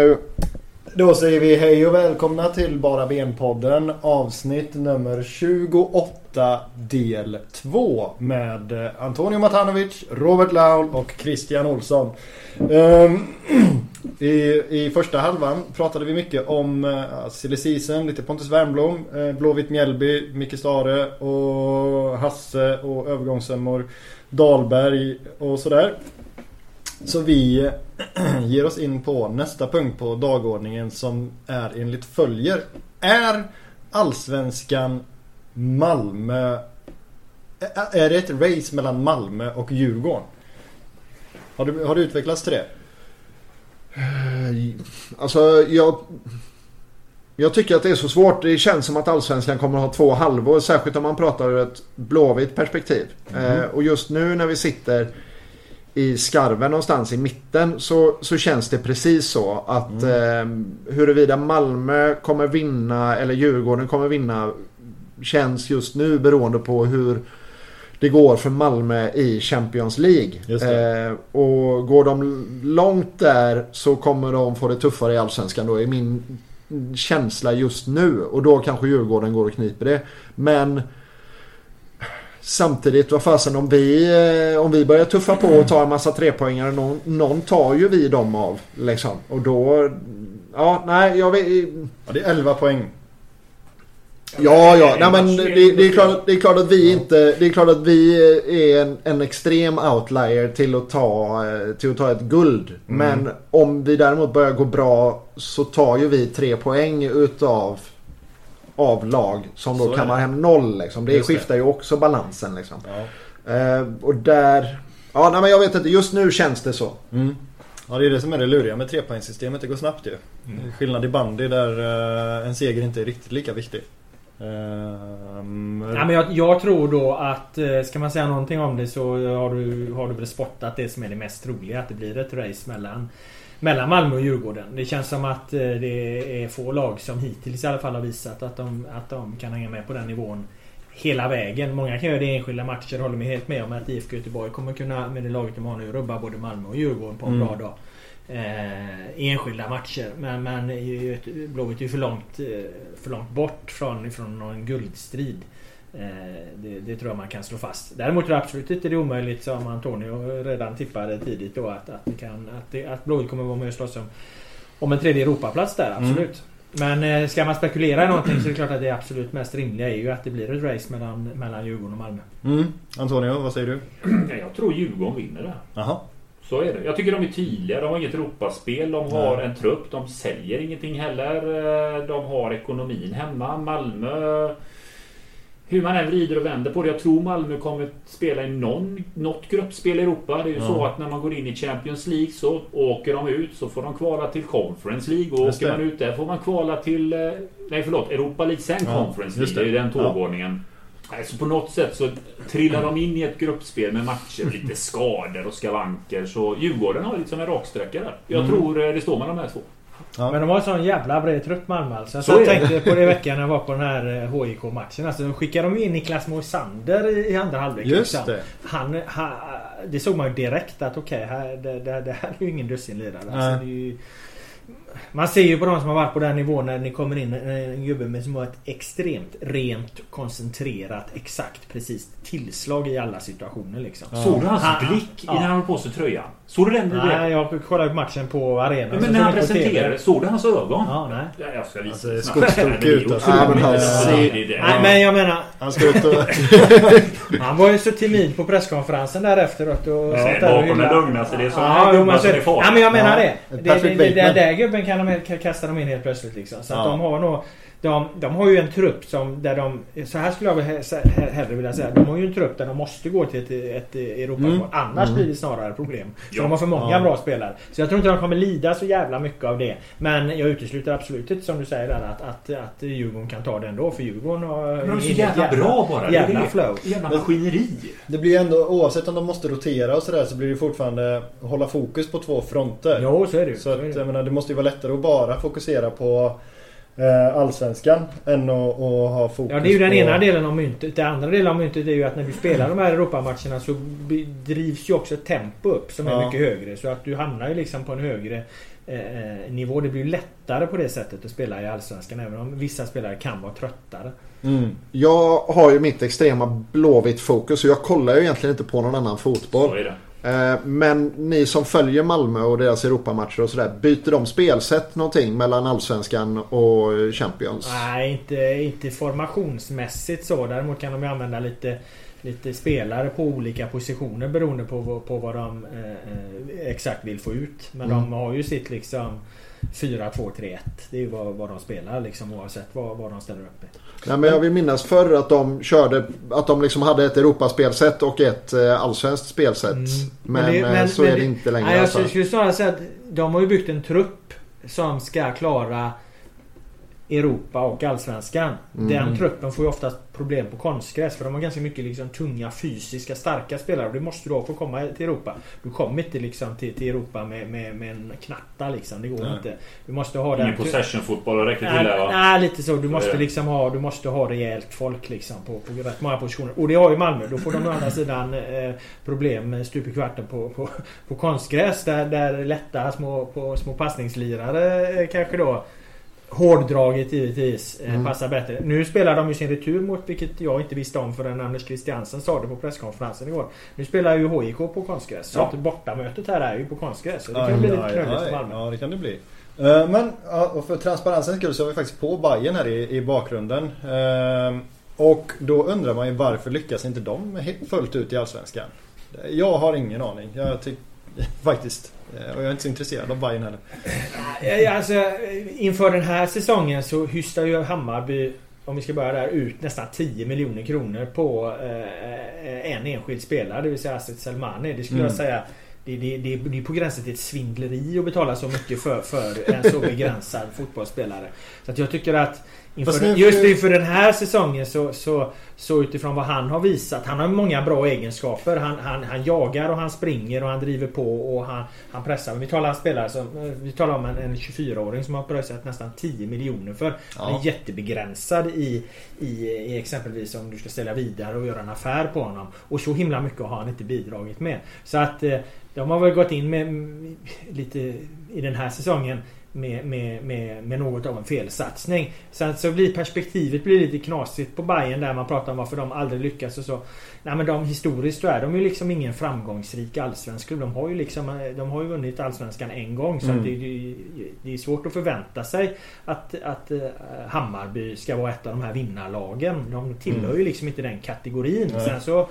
Nu. Då säger vi hej och välkomna till Bara Ben-podden avsnitt nummer 28 del 2 med Antonio Matanovic, Robert Laul och Christian Olsson. Um, i, I första halvan pratade vi mycket om uh, silly season, lite Pontus Wernbloom, uh, Blåvitt Mjällby, Micke Stare och Hasse och övergångssummor Dahlberg och sådär. Så vi ger oss in på nästa punkt på dagordningen som är enligt följer. Är Allsvenskan Malmö... Är det ett race mellan Malmö och Djurgården? Har det, har det utvecklats till det? Alltså jag... Jag tycker att det är så svårt. Det känns som att Allsvenskan kommer att ha två halvor. Särskilt om man pratar ur ett blåvitt perspektiv. Mm. Eh, och just nu när vi sitter i skarven någonstans i mitten så, så känns det precis så att mm. eh, huruvida Malmö kommer vinna eller Djurgården kommer vinna känns just nu beroende på hur det går för Malmö i Champions League. Eh, och går de långt där så kommer de få det tuffare i Allsvenskan då är min känsla just nu. Och då kanske Djurgården går och kniper det. Men Samtidigt, vad fasen om vi, eh, om vi börjar tuffa på och ta en massa trepoängare, någon, någon tar ju vi dem av. Liksom. Och då, ja, nej, jag vet... Ja, det är 11 poäng. Ja, ja, nej men det, det, är klart, det är klart att vi inte, det är klart att vi är en, en extrem outlier till att ta, eh, till att ta ett guld. Mm. Men om vi däremot börjar gå bra så tar ju vi tre poäng utav av lag som då kammar hem noll. Liksom. Det Just skiftar det. ju också balansen. Liksom. Ja. Eh, och där... Ja, nej, men jag vet inte. Just nu känns det så. Mm. Ja, det är det som är det luriga med trepoängssystemet. Det går snabbt ju. Mm. Skillnad i bandy där uh, en seger inte är riktigt lika viktig. Uh, ja, men jag, jag, tror då att uh, ska man säga någonting om det så har du, har du väl spottat det som är det mest troliga. Att det blir ett race mellan mellan Malmö och Djurgården. Det känns som att eh, det är få lag som hittills i alla fall har visat att de, att de kan hänga med på den nivån hela vägen. Många kan göra det i enskilda matcher. Håller mig helt med om att IFK Göteborg kommer kunna med det laget de har nu rubba både Malmö och Djurgården på en mm. bra dag. Eh, enskilda matcher. Men, men Blåvitt är ju för långt, eh, för långt bort från, från någon guldstrid. Eh, det, det, tror jag man kan slå fast. Däremot tror jag absolut inte det är omöjligt som Antonio redan tippade tidigt då att, att, kan, att, att Blåvitt kommer vara med och slåss om, om en tredje Europaplats där. Mm. Absolut. Mm. Men eh, ska man spekulera i någonting så är det klart att det absolut mest rimliga är ju att det blir ett race mellan, mellan Djurgården och Malmö. Mm. Antonio, vad säger du? Jag tror Djurgården vinner det. Aha. Så är det. Jag tycker de är tydliga. De har inget Europaspel. De har Nej. en trupp. De säljer ingenting heller. Eh, de har ekonomin hemma. Malmö hur man än vrider och vänder på det. Jag tror Malmö kommer spela i någon, något gruppspel i Europa. Det är ju ja. så att när man går in i Champions League så åker de ut så får de kvala till Conference League. Och åker man ut där får man kvala till... Eh, nej förlåt, Europa League sen ja, Conference League. Det. det är den tågordningen. Ja. Alltså på något sätt så trillar de in i ett gruppspel med matcher, lite skador och skavanker. Så Djurgården har lite som en raksträcka där. Jag mm. tror eh, det står mellan de här två. Ja. Men de har en sån jävla bred trupp Malmö alltså. Så jag tänkte på det i veckan när jag var på den här HIK-matchen. Eh, alltså, de skickade de in Niklas Moisander i andra halvlek. Just liksom. det. Han, han, det såg man ju direkt att okej, okay, det, det, det, här är ju ingen dussinlirare. Alltså, man ser ju på de som har varit på den nivån när ni kommer in en gubbe med som har ett extremt rent, koncentrerat, exakt, precis tillslag i alla situationer liksom. Ja. Såg du hans han, blick ja. när han hade på sig tröjan? Såg du den? Nej, jag kollade på matchen på arenan. Men, när han presenterade, såg du hans ögon? Ja, nej. Ja, jag ska visa. Alltså, Skogstok ut alltså. Ja, men, nej, men jag menar... Han ska ut och... han var ju så timid på presskonferensen där efteråt och... Ja, bakom den lugnaste. Det är så ja, gubbar som är farliga. Ja, men jag menar det. Det, det, det, där gubben kan de kasta dem in helt plötsligt liksom. Så att de har nog de, de har ju en trupp som där de... Så här skulle jag hellre vilja säga. De har ju en trupp där de måste gå till ett, ett Europamål. Mm. Annars mm. blir det snarare problem. Så ja. de har för många ja. bra spelare. Så jag tror inte de kommer lida så jävla mycket av det. Men jag utesluter absolut inte som du säger där att, att, att Djurgården kan ta det ändå. För Djurgården har... Men de är så jävla, jävla bra bara. Jävla flow. Jävla maskineri. Det blir ju ändå oavsett om de måste rotera och sådär så blir det fortfarande hålla fokus på två fronter. Jo så är det ju. Så, att, jag menar, det måste ju vara lättare att bara fokusera på Allsvenskan än att, att, ha fokus Ja det är ju den på... ena delen av myntet. Den andra delen av myntet är ju att när du spelar de här Europamatcherna så drivs ju också tempo upp som är ja. mycket högre. Så att du hamnar ju liksom på en högre eh, nivå. Det blir lättare på det sättet att spela i Allsvenskan även om vissa spelare kan vara tröttare. Mm. Jag har ju mitt extrema blåvitt fokus och jag kollar ju egentligen inte på någon annan fotboll. Eh, men ni som följer Malmö och deras Europamatcher och sådär. Byter de spelsätt någonting mellan Allsvenskan och Champions? Nej, inte, inte formationsmässigt så. Däremot kan de ju använda lite lite spelare på olika positioner beroende på, på vad de eh, eh, exakt vill få ut. Men mm. de har ju sitt liksom 4-2-3-1. Det är ju vad, vad de spelar liksom oavsett vad, vad de ställer upp i. Nej, men jag vill minnas förr att de körde att de liksom hade ett Europaspelsätt och ett eh, allsvenskt spelsätt. Mm. Men, men, det, eh, men, så men är det, inte längre. Nej, jag alltså. skulle snarare säga att de har ju byggt en trupp som ska klara Europa och Allsvenskan. Mm. Den truppen får ju oftast problem på konstgräs för de har ganska mycket liksom tunga, fysiska, starka spelare. Och det måste du ha för att komma till Europa. Du kommer inte liksom till, till Europa med, med, med en knatta liksom. Det går Nej. inte. Du måste ha Ingen possession-fotboll räcker till där va? Nej, lite så. Du måste liksom ha, du måste ha rejält folk liksom på, på rätt många positioner. Och det har ju Malmö. Då får de å andra sidan eh, problem med stup i kvarten på, på, på konstgräs. Där, där lätta små, på, små passningslirare eh, kanske då Hårdraget givetvis eh, mm. passar bättre. Nu spelar de ju sin retur mot, vilket jag inte visste om förrän Anders Christiansen sa det på presskonferensen igår. Nu spelar ju HIK på konstgräs. Så att bortamötet här är ju på konstgräs. Så det kan aj, bli lite knöligt för Malmö. Ja, det kan det bli. Uh, men för transparensens skull så har vi faktiskt på Bayern här i, i bakgrunden. Uh, och då undrar man ju varför lyckas inte de fullt ut i Allsvenskan? Jag har ingen aning. Jag tycker faktiskt Eh, och jag är inte så intresserad av Bayern heller. Alltså, inför den här säsongen så hystar ju Hammarby om vi ska börja där, ut nästan 10 miljoner kronor på eh, en enskild spelare. Det vill säga Asset Selmani. Det skulle mm. jag säga det, det, det, det är på gränsen till ett svindleri att betala så mycket för, för en så begränsad fotbollsspelare. Så att jag tycker att Inför, just inför den här säsongen så, så, så utifrån vad han har visat. Han har många bra egenskaper. Han, han, han jagar och han springer och han driver på och han, han pressar. Vi talar, spelare som, vi talar om en, en 24-åring som har pröjsat nästan 10 miljoner för. Ja. Han är jättebegränsad i, i, i exempelvis om du ska ställa vidare och göra en affär på honom. Och så himla mycket har han inte bidragit med. Så att eh, de har väl gått in med lite i den här säsongen med, med, med, med något av en felsatsning. Sen så blir perspektivet blir lite knasigt på Bayern där man pratar om varför de aldrig lyckas och så. Nej men de historiskt så är de ju liksom ingen framgångsrik allsvensk klubb. De har ju liksom De har ju vunnit allsvenskan en gång. Så mm. det, det, det, är svårt att förvänta sig att, att uh, Hammarby ska vara ett av de här vinnarlagen. De tillhör mm. ju liksom inte den kategorin. Nej. Sen så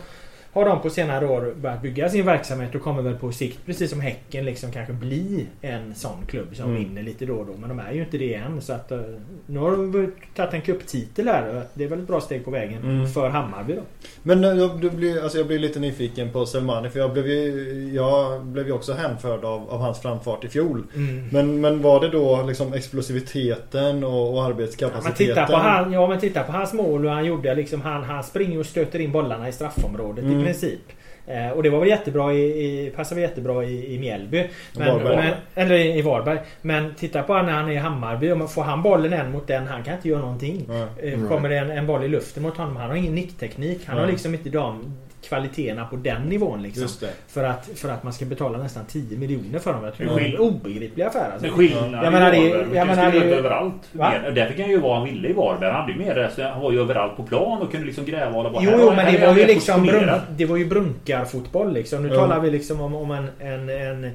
har de på senare år börjat bygga sin verksamhet och kommer väl på sikt, precis som Häcken, liksom kanske bli en sån klubb som mm. vinner lite då och då. Men de är ju inte det än. Så att, uh, nu har de tagit en cuptitel här. Det är väl ett bra steg på vägen mm. för Hammarby då. Men uh, du blir, alltså jag blir lite nyfiken på Selmani för jag blev ju, jag blev ju också hänförd av, av hans framfart i fjol. Mm. Men, men var det då liksom explosiviteten och, och arbetskapaciteten? Ja men, titta på han, ja men titta på hans mål och han gjorde liksom han, han springer och stöter in bollarna i straffområdet. Mm princip. Eh, och det var väl jättebra i, i passade jättebra i, i Mjällby. Men, men, eller i, Varberg. Men titta på när han är i Hammarby. Om får han bollen en mot den, han kan inte göra någonting. Mm. Kommer det en, en boll i luften mot honom, han har ingen nickteknik. Han har liksom inte de kvaliteterna på den nivån liksom. För att, för att man ska betala nästan 10 miljoner för dem. Jag tror det är en obegriplig affär. Alltså. Men skillnaden jag menar, det, jag menar, det, överallt. Mer. Där fick han ju vad han ville i Varberg. Han blev alltså, han var ju överallt på plan och kunde liksom gräva och bara Jo, jo men det var ju liksom brun, det var ju brunkarfotboll liksom. Nu mm. talar vi liksom om, om en, en, en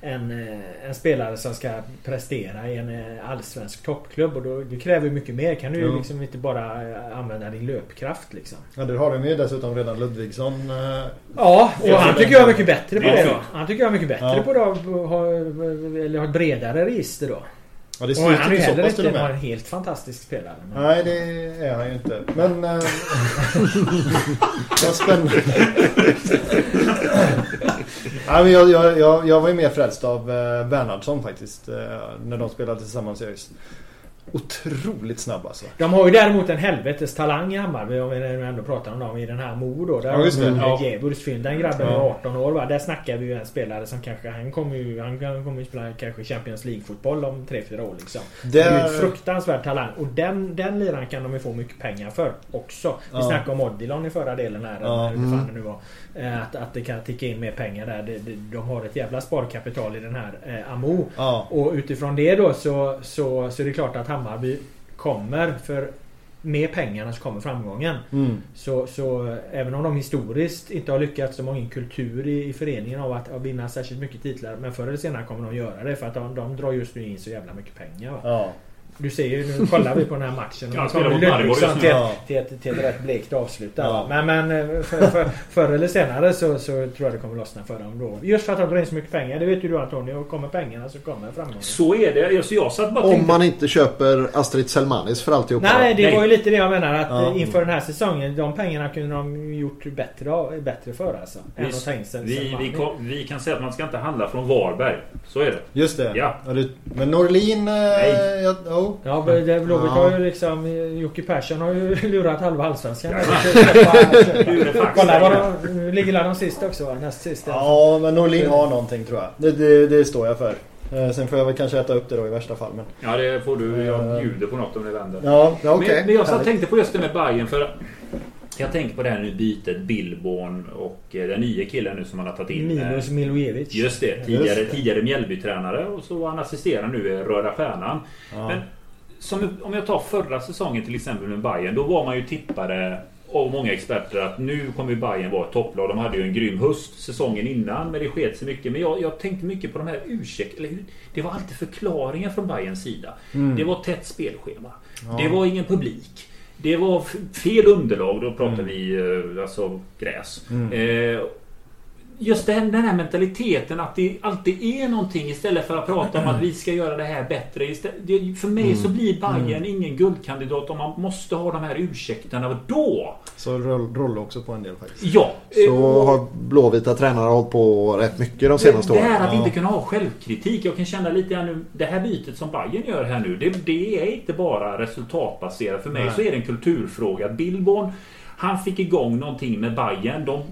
en, eh, en spelare som ska prestera i en eh, allsvensk toppklubb. Och då, det kräver mycket mer. Kan du ju liksom inte bara eh, använda din löpkraft liksom. Ja, du har ju dessutom redan Ludvigsson. Ja, och han tycker jag är mycket bättre på det då. Han tycker jag är mycket bättre ja. på det. Eller har ett bredare register då. Ja, det och han är ju heller inte en helt fantastisk spelare. Men... Nej, det är han ju inte. Men... Äh, vad spännande. Nej, men jag, jag, jag, jag var ju mer frälst av eh, Bernhardsson faktiskt. Eh, när de spelade tillsammans i ÖIS. Otroligt snabb alltså. De har ju däremot en helvetes talang i Hammarby om vi ändå pratar om dem i den här Mo då. Där Ja, just det. Ja. Djävulsfynd. Den grabben är Ja. 18 år va. Där snackar vi ju en spelare som kanske... Han kommer ju, han kommer ju spela kanske Champions League-fotboll om 3-4 år liksom. Det är ju fruktansvärd talang. Och den, den liran kan de ju få mycket pengar för också. Vi Ja. snackade om Odilon i förra delen här. Ja. eller hur fan Mm. det nu var. Eh, Att, att det kan ticka in mer pengar där. De har ett jävla sparkapital i den här eh, Amo. ja. Och utifrån det då så, så, så är det klart att Hammarby kommer för med pengarna så kommer framgången. Mm. Så, så även om de historiskt inte har lyckats, de har ingen kultur i, i föreningen av att, att vinna särskilt mycket titlar. Men förr eller senare kommer de göra det för att de, de drar just nu in så jävla mycket pengar. Ja. Du ser ju, nu kollar vi på den här matchen. Ja, och spelar mot Maribor till, till, ett, till ett rätt blekt avslut Ja. Men, men eh, för, för, förr eller senare så, så tror jag det kommer lossna för dem då. Just för att de drar in så mycket pengar. Det vet ju du Antonio. Kommer pengarna så kommer framgången. Så är det. Alltså, jag satt bara Om tänkte... man inte köper Astrid Selmanis för alltihopa. Nej, det Nej. var ju lite det jag menar att Ja. eh, inför den här säsongen, de pengarna kunde de gjort bättre, bättre för alltså. Än Vi, att vi, vi, kom, vi kan säga att man ska inte handla från Varberg. Så är det. Just det. Ja. men Norlin... Eh, Nej. ja, oh. Ja, men det- Blåvitt Ja. har ju liksom... Jocke Persson har ju lurat halva allsvenskan. Kolla vad de... Ligger de sist också va? Näst sist. Ja, men Norlin har någonting tror jag. Det, det, det står jag för. Eh, Sen får jag väl kanske äta upp det då i värsta fall. Men... Ja, det får du. Jag Eh. bjuder på något om det vänder. Ja, ja okej. Men, men jag satt tänkte på just det med Bayern för jag tänkte på det här nu bytet Billborn och eh, den nya killen nu som man har tagit in. Milos Milojevic. Just det. Tidigare, Just det. tidigare Mjällby-tränare och så var han assisterande nu i Röda Stjärnan. Ja. Men som, om jag tar förra säsongen till exempel med Bayern Då var man ju tippade av många experter att nu kommer Bayern vara ett topplag. De hade ju en grym höst säsongen innan men det sket sig mycket. Men jag, jag tänkte mycket på de här ursäkt eller hur- Det var alltid förklaringar från Bayerns sida. Mm. Det var tätt spelschema. Ja. Det var ingen publik. Det var fel underlag. Då pratar Mm. vi eh, alltså gräs. Mm. Eh, Just den, den här mentaliteten att det alltid är någonting istället för att prata om att vi ska göra det här bättre. Istället, det, för mig så blir Bayern ingen guldkandidat om man måste ha de här ursäkterna. Då! Så roll, också på en del faktiskt. Ja! Så eh, har blåvita tränare hållit på rätt mycket de det, senaste det åren. här att Ja. inte kunna ha självkritik. Jag kan känna lite grann nu. Det här bytet som Bayern gör här nu. Det, det är inte bara resultatbaserat. För mig Nej. så är det en kulturfråga. Billborn han fick igång någonting med Bayern. De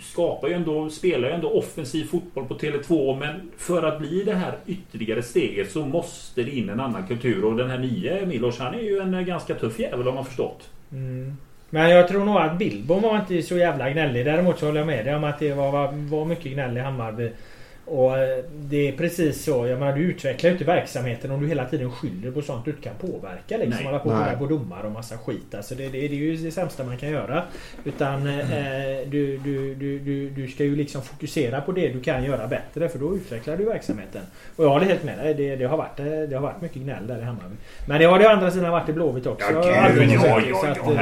skapar ju ändå, spelar ju ändå offensiv fotboll på Tele2. Men för att bli det här ytterligare steget så måste det in en annan kultur. Och den här nya Milos, han är ju en ganska tuff jävel har man förstått. Mm. Men jag tror nog att Bilbo var inte så jävla gnällig. Däremot så håller jag med dig om att det var, var, var mycket gnäll i Hammarby. Och eh, det är precis så. Jag menar du utvecklar ju inte verksamheten om du hela tiden skyller på sånt du inte kan påverka. Liksom. Nej. Hålla på och på domare och massa skit. Alltså det, det, det är ju det sämsta man kan göra. Utan eh, du, du, du, du, du ska ju liksom fokusera på det du kan göra bättre. För då utvecklar du verksamheten. Och jag håller helt med dig. Det, det, har, varit, eh, det har varit mycket gnäll där i Hammarby. Men det har det å andra sidan varit i Blåvitt också.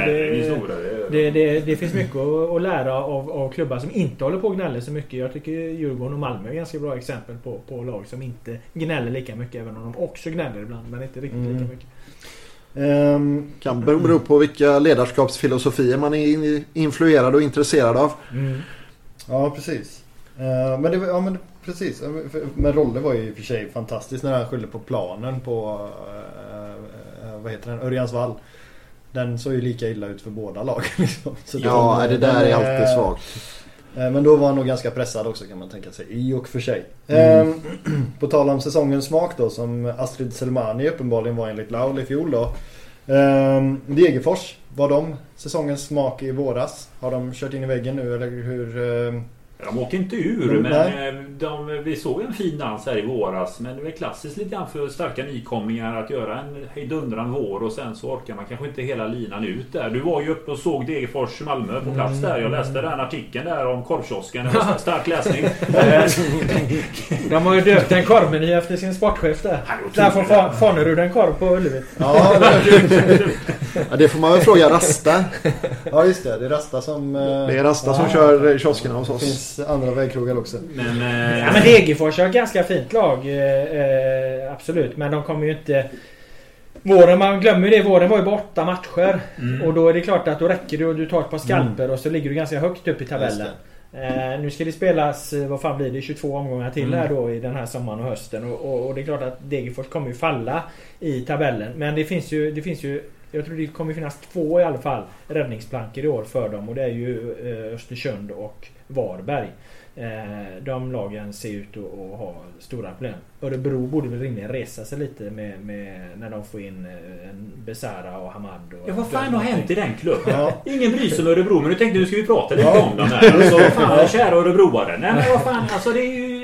Eh, det- det, finns mycket att, att lära av, av klubbar som inte håller på och gnäller så mycket. Jag tycker Djurgården och Malmö är ganska bra exempel på, på lag som inte gnäller lika mycket. Även om de också gnäller ibland. Men inte riktigt Mm. lika mycket. Ehm, Kan bero på vilka ledarskapsfilosofier man är in- influerad och intresserad av. ja, precis. Ehm, men det, ja, men precis. Men Rolle var ju i och för sig fantastisk när han skyllde på planen på... eh, vad heter den? Örjansvall. Den såg ju lika illa ut för båda lagen. Liksom. Så Ja, den- det där den, är alltid eh, svagt. Eh, Men då var han nog ganska pressad också kan man tänka sig. I och för sig. Mm. Eh, På tal om säsongens smak då som Astrid Selmani uppenbarligen var enligt Laul i fjol då. Eh, Degerfors. Var de säsongens smak i våras? Har de kört in i väggen nu eller hur? De åker inte ur, Mm, men eh, de, vi såg en fin dans här i våras. Men det är klassiskt lite grann för starka nykomlingar att göra en hejdundran vår och sen så orkar man kanske inte hela linan ut där. Du var ju uppe och såg Degerfors Malmö på plats där. Jag läste den artikeln där om korvkiosken. Det var stark läsning. De har ju döpt en korvmeny efter sin sportchef där. Där får Fanerud en korv på Ullevi. Ja, det- Ja, det får man väl fråga Rasta. ja just det. Det är Rasta som... eh, Det är Rasta som ja, kör kioskerna hos oss. Finns andra vägkrogar också. Men, eh, Ja men Degerfors har ett ganska fint lag. Eh, eh, absolut. Men de kommer ju inte... Våren, man glömmer ju det. Våren var ju bara åtta matcher. Mm. Och då är det klart att då räcker det och du tar ett par skalper och så ligger du ganska högt upp i tabellen. Eh, nu ska det spelas, eh, vad fan blir det, 22 omgångar till här då i den här sommaren och hösten. Och, och, och det är klart att Degerfors kommer ju falla i tabellen. Men det finns ju, det finns ju jag tror det kommer finnas två i alla fall räddningsplankor i år för dem och det är ju eh, Östersund och Varberg. Eh, de lagen ser ut att ha stora problem. Örebro borde väl rimligen resa sig lite med, med när de får in eh, en Besara och Hamad. Och ja, vad fan har hänt i den klubben? Ja. Ingen bryr sig om Örebro, men nu tänkte nu ska vi prata lite ja. om dem här. Alltså, fan, kära Örebroare. Nej men vad fan, alltså det är ju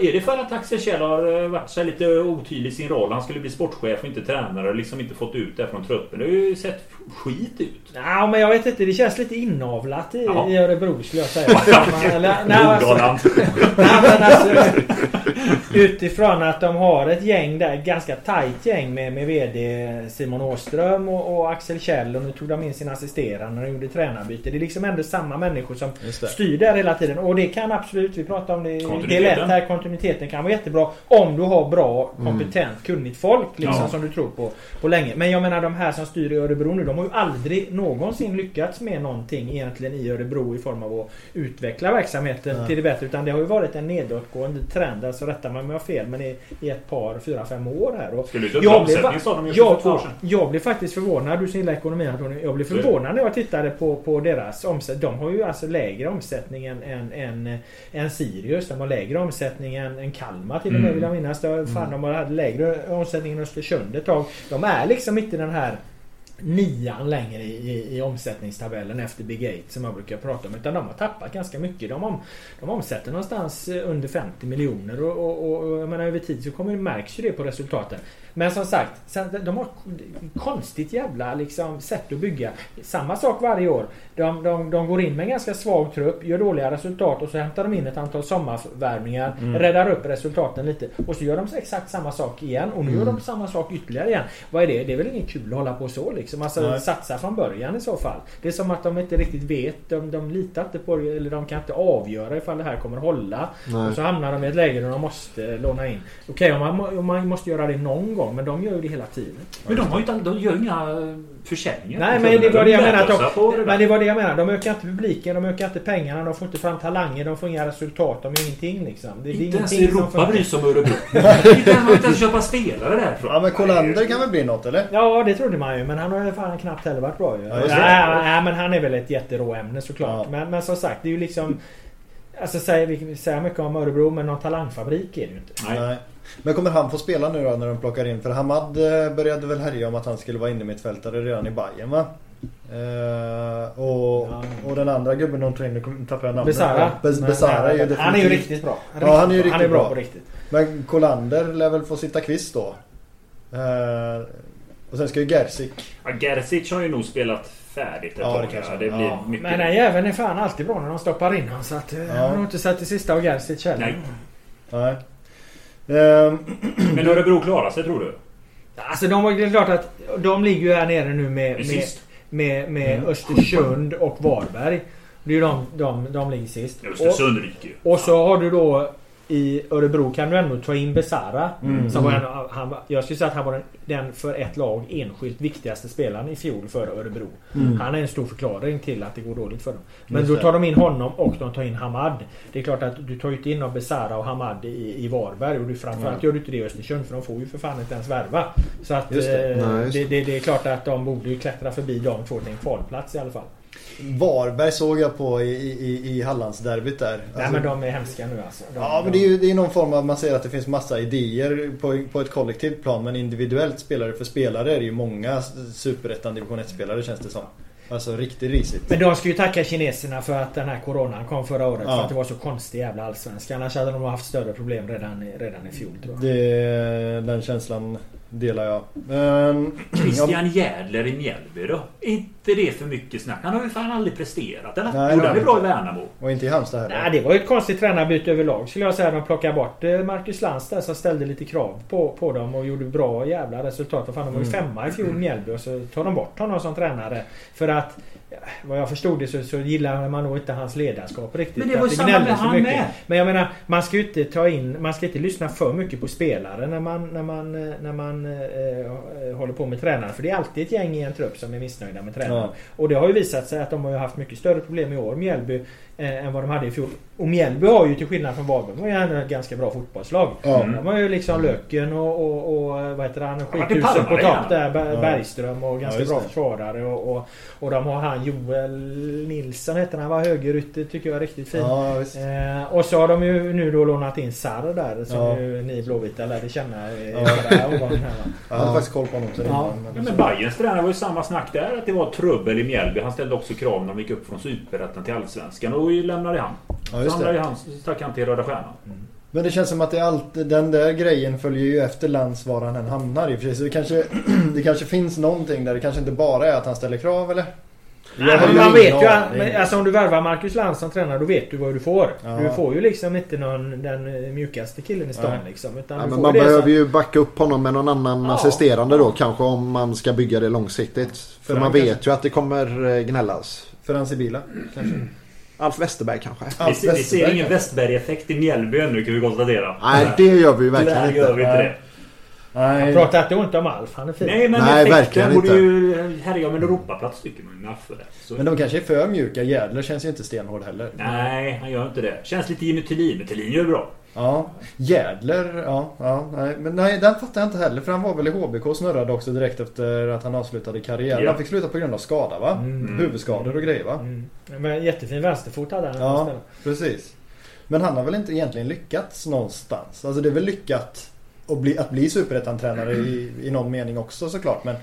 är det för att Axel Kjell har eh, varit så lite otydlig i sin roll? Han skulle bli sportchef och inte tränare och liksom inte fått ut det från truppen. Det har ju sett skit ut. Ja, men jag vet inte. Det känns lite inavlat i, i Örebro skulle jag säga. Eller, nej, alltså, nej, men alltså, Utifrån att de har ett gäng där, ganska tajt gäng med, med VD Simon Åström och, och, Axel Kjell och nu tog de in sin assisterande när de gjorde tränarbyte. Det är liksom ändå samma människor som styr där hela tiden. Och det kan absolut, vi pratar om det, det är lätt här, kontinuiteten kan vara jättebra om du har bra, kompetent, mm. kunnigt folk liksom ja. som du tror på, på länge. Men jag menar de här som styr i Örebro nu, de har ju aldrig någonsin lyckats med någonting egentligen i Örebro i form av att utveckla verksamheten ja. till det bättre. Utan det har ju varit en nedåtgående trend, alltså rätta mig om jag har fel, men i, i ett par, fyra, fem år här. Och Skulle du jag, blev, sa de jag, ja, jag blev faktiskt förvånad, du som gillar ekonomi Antonio. Jag blev förvånad när jag tittade på, på deras omsättning. De har ju alltså lägre omsättning än, än, än, än Sirius. De har lägre omsättning än, än Kalmar till och med mm. vill jag minnas. Fan, mm. de har lägre omsättning än Östersund ett tag. De är liksom inte den här nian längre i, i, i omsättningstabellen efter Big 8 som jag brukar prata om. Utan de har tappat ganska mycket. De, om, de omsätter någonstans eh, under 50 miljoner och, och, och jag menar över tid så kommer, märks ju det på resultaten. Men som sagt, de har konstigt jävla liksom, sätt att bygga. Samma sak varje år. De, de, de går in med en ganska svag trupp, gör dåliga resultat och så hämtar de in ett antal sommarvärvningar. Mm. Räddar upp resultaten lite. Och så gör de exakt samma sak igen. Och nu mm. gör de samma sak ytterligare igen. Vad är det? Det är väl inget kul att hålla på så liksom. Alltså satsa från början i så fall. Det är som att de inte riktigt vet. De, de litar inte på det. Eller de kan inte avgöra ifall det här kommer hålla. Nej. Och så hamnar de i ett läge där de måste låna in. Okej, okay, om, man, om man måste göra det någon gång. Men de gör ju det hela tiden. Men de har ju inte, de gör inga försäljningar. Nej, men det var det jag menade. De, men det var det jag menade. De ökar inte publiken, de ökar inte pengarna, de får inte fram talanger, de får inga resultat, de gör ingenting liksom. Det, inte det ens Europa bryr sig om Örebro. Vi kan inte ens köpa spelare därifrån. Ja, men Kolander kan väl bli något eller? Ja, det trodde man ju. Men han har ju fan knappt heller varit bra ju. Ja, nej, nej, men han är väl ett jätteråämne såklart. Ja. Men, men som sagt, det är ju liksom... Alltså säger, vi säger mycket om Örebro men någon talangfabrik är det ju inte. Nej. Men kommer han få spela nu då när de plockar in? För Hamad eh, började väl härja om att han skulle vara inne mittfältare redan i Bayern va? Uh, och, ja. och den andra gubben de tar in, nu tappar jag namnet. Besara. Bes, Besara är ju definitivt... Han är ju riktigt bra. Han är, ja, han är ju riktigt han är bra, bra på riktigt. Men Kolander lär väl få sitta kvist då? Uh, och sen ska ju Gerzik. Ja, Gerzik har ju nog spelat färdigt ett ja, tag. Det, kanske, det blir ja. mycket... Men den jäveln är fan alltid bra när de stoppar in honom. Så att, ja. jag har nog inte sett det sista av Gerzik heller. Nej. Nej. Ehm. Men Örebro klarar sig tror du? Alltså de det är klart att de ligger ju här nere nu med, med, med, med mm. Östersund och Varberg. Det är ju de, de, de ligger sist. Östersund ryker ju. Och så har du då i Örebro kan du ändå ta in Besara. Mm. Som var en, han, jag skulle säga att han var den, den, för ett lag enskilt viktigaste spelaren i fjol för Örebro. Mm. Han är en stor förklaring till att det går dåligt för dem. Men då tar de in honom och de tar in Hamad. Det är klart att du tar ju inte in Besara och Hamad i, i Varberg. Och du, framförallt mm. gör du inte det i Östersund för de får ju för fan inte ens värva. Så att det. Eh, Nej, det, det, det, är klart att de borde ju klättra förbi de två till en kvalplats i alla fall. Varberg såg jag på i, i, i Hallandsderbyt där. Nej alltså, men de är hemska nu alltså. De, ja men det är ju det är någon form av, man ser att det finns massa idéer på, på ett kollektivt plan. Men individuellt spelare för spelare är det ju många superettan division 1-spelare känns det som. Alltså riktigt risigt. Men de ska ju tacka kineserna för att den här coronan kom förra året. Ja. För att det var så konstig jävla allsvenska. Annars hade de haft större problem redan, redan i fjol tror jag. Det, den känslan delar jag. Men, Christian jag... Jädler i Mjällby då? inte det för mycket snack? Han har ju fan aldrig presterat. Eller? Nej, han är bra i Värnamo. Och inte i Halmstad heller. Nej, det var ju ett konstigt tränarbyte överlag skulle jag säga. De plockade bort eh, Marcus Lantz där som ställde lite krav på, på dem och gjorde bra jävla resultat. För fan, de var ju mm. femma i fjol Mjällby och så tar de bort honom som tränare. För att vad jag förstod det så, så gillar man nog inte hans ledarskap riktigt. Men det var ju Att samma med så han mycket. med. Men jag menar, man ska ju inte ta in... Man ska inte lyssna för mycket på spelare när man, när man, eh, när man eh, eh, håller på med tränaren. För det är alltid ett gäng i en trupp som är missnöjda med tränaren. Ja. Och det har ju visat sig att de har haft mycket större problem i år, Mjällby, eh, än vad de hade i fjol. Och Mjällby har ju till skillnad från Varberg, de har ett ganska bra fotbollslag. Ja. De har ju liksom Löken och, och, och vad heter han, skithusen på topp där, Ber- Ja. Bergström och ganska just bra försvarare. Och, och, och de har han Joel Nilsson heter han, var högerytter tycker jag är riktigt fin. Ja. Eh, och så har de ju nu då lånat in Sarr där som Ja. ju ni blåvita lärde känna Ja. ja. den här? Jag hade Ja. faktiskt koll på honom sen Ja. Ja, men Bayerns tränare var ju samma snack där. Att det var trubbel i Mjällby. Han ställde också krav när de gick upp från Superettan till Allsvenskan. Och lämnade han. Ja, just det. ju han, stack han till Röda Stjärnan. Men det känns som att det alltid, den där grejen följer ju efter Lantz var han än hamnar i och för sig. Så det kanske, det kanske finns någonting där. Det kanske inte bara är att han ställer krav eller? Nej, men ju man vet ju men, alltså om du värvar Marcus Lantz som tränare då vet du vad du får. Ja. Du får ju liksom inte någon, den eh, mjukaste killen i stan Nej. liksom. Utan Ja, men man behöver som- ju backa upp honom med någon annan Ja. assisterande då kanske om man ska bygga det långsiktigt. För För man vet kanske- ju att det kommer eh, gnällas. För hans Sibila kanske? Alf Westerberg kanske? Vi, Alf ser- vi ser ingen kanske? Westberg-effekt i Mjällby ännu kan vi konstatera. Nej, det gör vi verkligen Tyvärr inte. gör vi inte det. Nej. Prata inte ont om Alf, han är fin. Nej men Nej, effekten verkligen borde inte. ju härja om en Europaplats tycker man med för det. Så, Men de kanske är för mjuka. Jädler känns ju inte stenhård heller. Nej, han gör inte det. Känns lite Jimmy Thulin. Men Thulin gör bra. Ja. Jädler, ja. ja nej. Men nej, den fattar jag inte heller. För han var väl i HBK och snurrade också direkt efter att han avslutade karriären. Ja. Han fick sluta på grund av skada va? Mm. Huvudskador och grejer va? Mm. Men jättefin vänsterfot hade han. Ja. Precis. Men han har väl inte egentligen lyckats någonstans. Alltså det är väl lyckat att bli, att bli superettan-tränare i, i någon mening också såklart. Men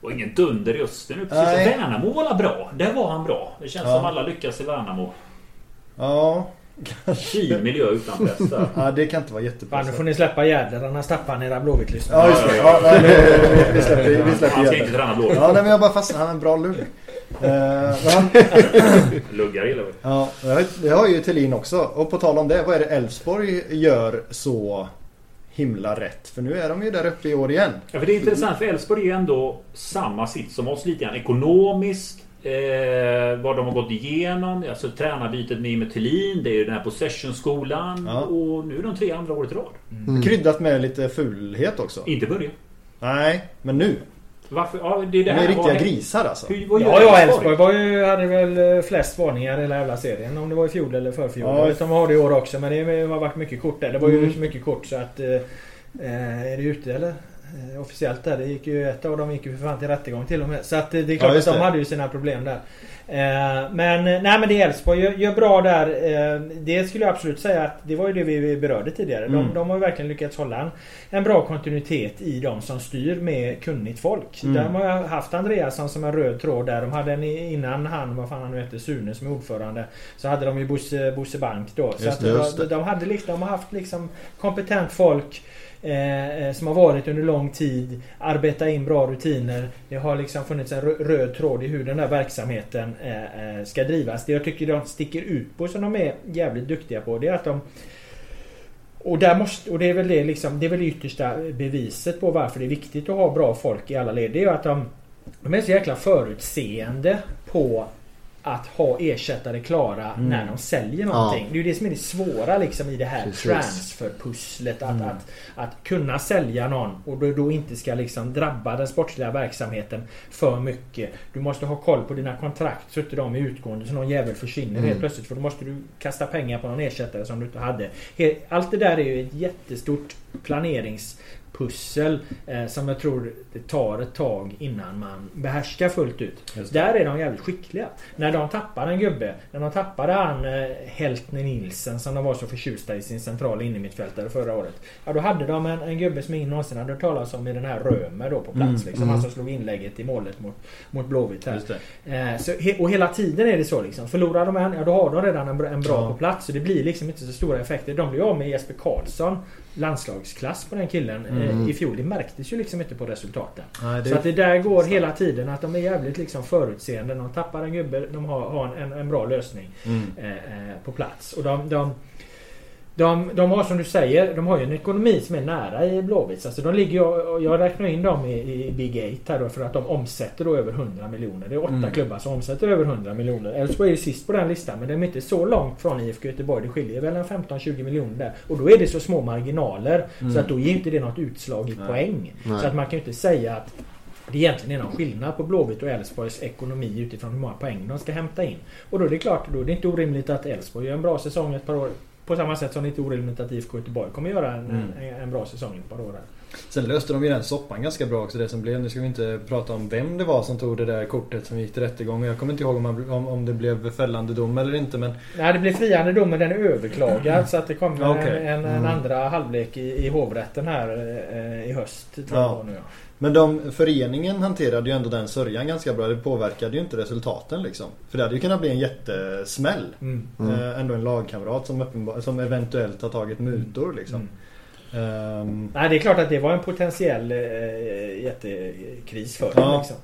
Och ingen dunder i Öster nu precis. Nej. Värnamo var bra. Där var han bra. Det känns Ja. som alla lyckas i Värnamo. ja, Fin miljö utan där. ja det kan inte vara Fan, jättebra. nu får ni släppa Jädler annars tappar ni era Blåvitt-lyssnare. Ja just det. Ja, nej, det- vi släpper, vi släpper Han ska inte träna blå. Ja nej, men jag bara fastnade. Han har en bra lugg. Eh, Luggar gillar vi. ja, det har ju Thelin också. Och på tal om det. Vad är det Elfsborg gör så himla rätt? För nu är de ju där uppe i år igen. Ja, för det är intressant för Elfsborg är ju ändå samma sitt som oss lite grann. Ekonomiskt. Eh, vad de har gått igenom. Alltså tränarbytet med Jimmy Thulin. Det är ju den här possession-skolan. Ja. Och nu är de tre andra året i rad. Mm. Kryddat med lite fulhet också. Inte börja. Nej, men nu. Varför? Ja, det är det De här. är riktiga Vad- grisar alltså. Hur, vad gör Ja, ja, Elfsborg? Var ju, hade väl flest varningar i hela jävla serien. Om det var i fjol eller förfjol. Ja. De har det i år också. Men det har varit mycket kort där. Det var ju Mm. så mycket kort så att... Eh, eh, är det ute eller? Eh, officiellt där. Det gick ju, ett av dem gick ju för fan till rättegång till och med. Så att eh, det är klart Ja, att de hade ju sina problem där. Eh, men eh, nej men det är Elfsborg gör, gör bra där. Eh, det skulle jag absolut säga att det var ju det vi berörde tidigare. De, Mm. de har ju verkligen lyckats hålla en, en bra kontinuitet i de som styr med kunnigt folk. Mm. De har ju haft Andreasson som en röd tråd där. De hade en innan han, vad fan han nu heter, Sune som är ordförande. Så hade de ju Bosse, Bosse Bank då. Så Just att det, de, de, hade liksom, de har haft liksom kompetent folk. Eh, eh, som har varit under lång tid. Arbeta in bra rutiner. Det har liksom funnits en röd tråd i hur den här verksamheten eh, eh, ska drivas. Det jag tycker de sticker ut på som de är jävligt duktiga på det är att de och, där måste, och det är väl det liksom, det är väl det yttersta beviset på varför det är viktigt att ha bra folk i alla led. Det är ju att de, de är så jäkla förutseende på att ha ersättare klara Mm. när de säljer någonting. Ja. Det är ju det som är det svåra liksom i det här Precis. transferpusslet. Att, Mm. att, att kunna sälja någon och då, då inte ska liksom drabba den sportsliga verksamheten för mycket. Du måste ha koll på dina kontrakt så inte de är utgående så någon jävel försvinner Mm. helt plötsligt. För då måste du kasta pengar på någon ersättare som du inte hade. Allt det där är ju ett jättestort planeringspussel eh, som jag tror det tar ett tag innan man behärskar fullt ut. Där är de jävligt skickliga. När de tappar en gubbe. När de tappade han eh, Heltner Nilsen som de var så förtjusta i sin centrala innermittfältare förra året. Ja då hade de en, en gubbe som ingen någonsin hade hört talas om i den här Römer då på plats. Mm, liksom. mm. Han som slog inlägget i målet mot, mot Blåvitt här. Eh, så, he, och hela tiden är det så liksom. Förlorar de en, ja då har de redan en, en bra Ja. på plats. Så det blir liksom inte så stora effekter. De blir av med Jesper Karlsson. Landslagsklass på den killen eh, Mm. i fjol. Det märktes ju liksom inte på resultaten. Nej, det, Så att det där går hela tiden att de är jävligt liksom förutseende. De tappar en gubbe, de har, har en, en bra lösning mm. eh, eh, på plats. Och de, de, de, de har som du säger, de har ju en ekonomi som är nära i Blåvitt. Alltså de ligger, jag, jag räknar in dem i, i Big 8 här då för att de omsätter då över 100 miljoner. Det är åtta mm. klubbar som omsätter över 100 miljoner. Elfsborg är sist på den listan men de är inte så långt från IFK Göteborg. Det skiljer väl en 15-20 miljoner där. Och då är det så små marginaler mm. så att då ger inte det något utslag i Nej. poäng. Nej. Så att man kan ju inte säga att det egentligen är någon skillnad på Blåvitt och Elfsborgs ekonomi utifrån hur många poäng de ska hämta in. Och då är det klart, då är det inte orimligt att Elfsborg gör en bra säsong ett par år. På samma sätt som det inte är orimligt att IFK Göteborg kommer göra en, mm. en, en bra säsong ett par år. Sen löste de ju den soppan ganska bra också det som blev. Nu ska vi inte prata om vem det var som tog det där kortet som gick till rättegång. Jag kommer inte ihåg om, man, om, om det blev fällande dom eller inte men... Nej det blev friande dom men den är överklagad så att det kommer okay. en, en, en mm. andra halvlek i, i hovrätten här eh, i höst. Tror ja. nu, ja. Men de, föreningen hanterade ju ändå den sörjan ganska bra. Det påverkade ju inte resultaten liksom. För det hade ju kunnat bli en jättesmäll. Mm. Mm. Äh, ändå en lagkamrat som, som eventuellt har tagit mutor liksom. Mm. Um, Nej, det är klart att det var en potentiell äh, jättekris för ja. dem. Liksom.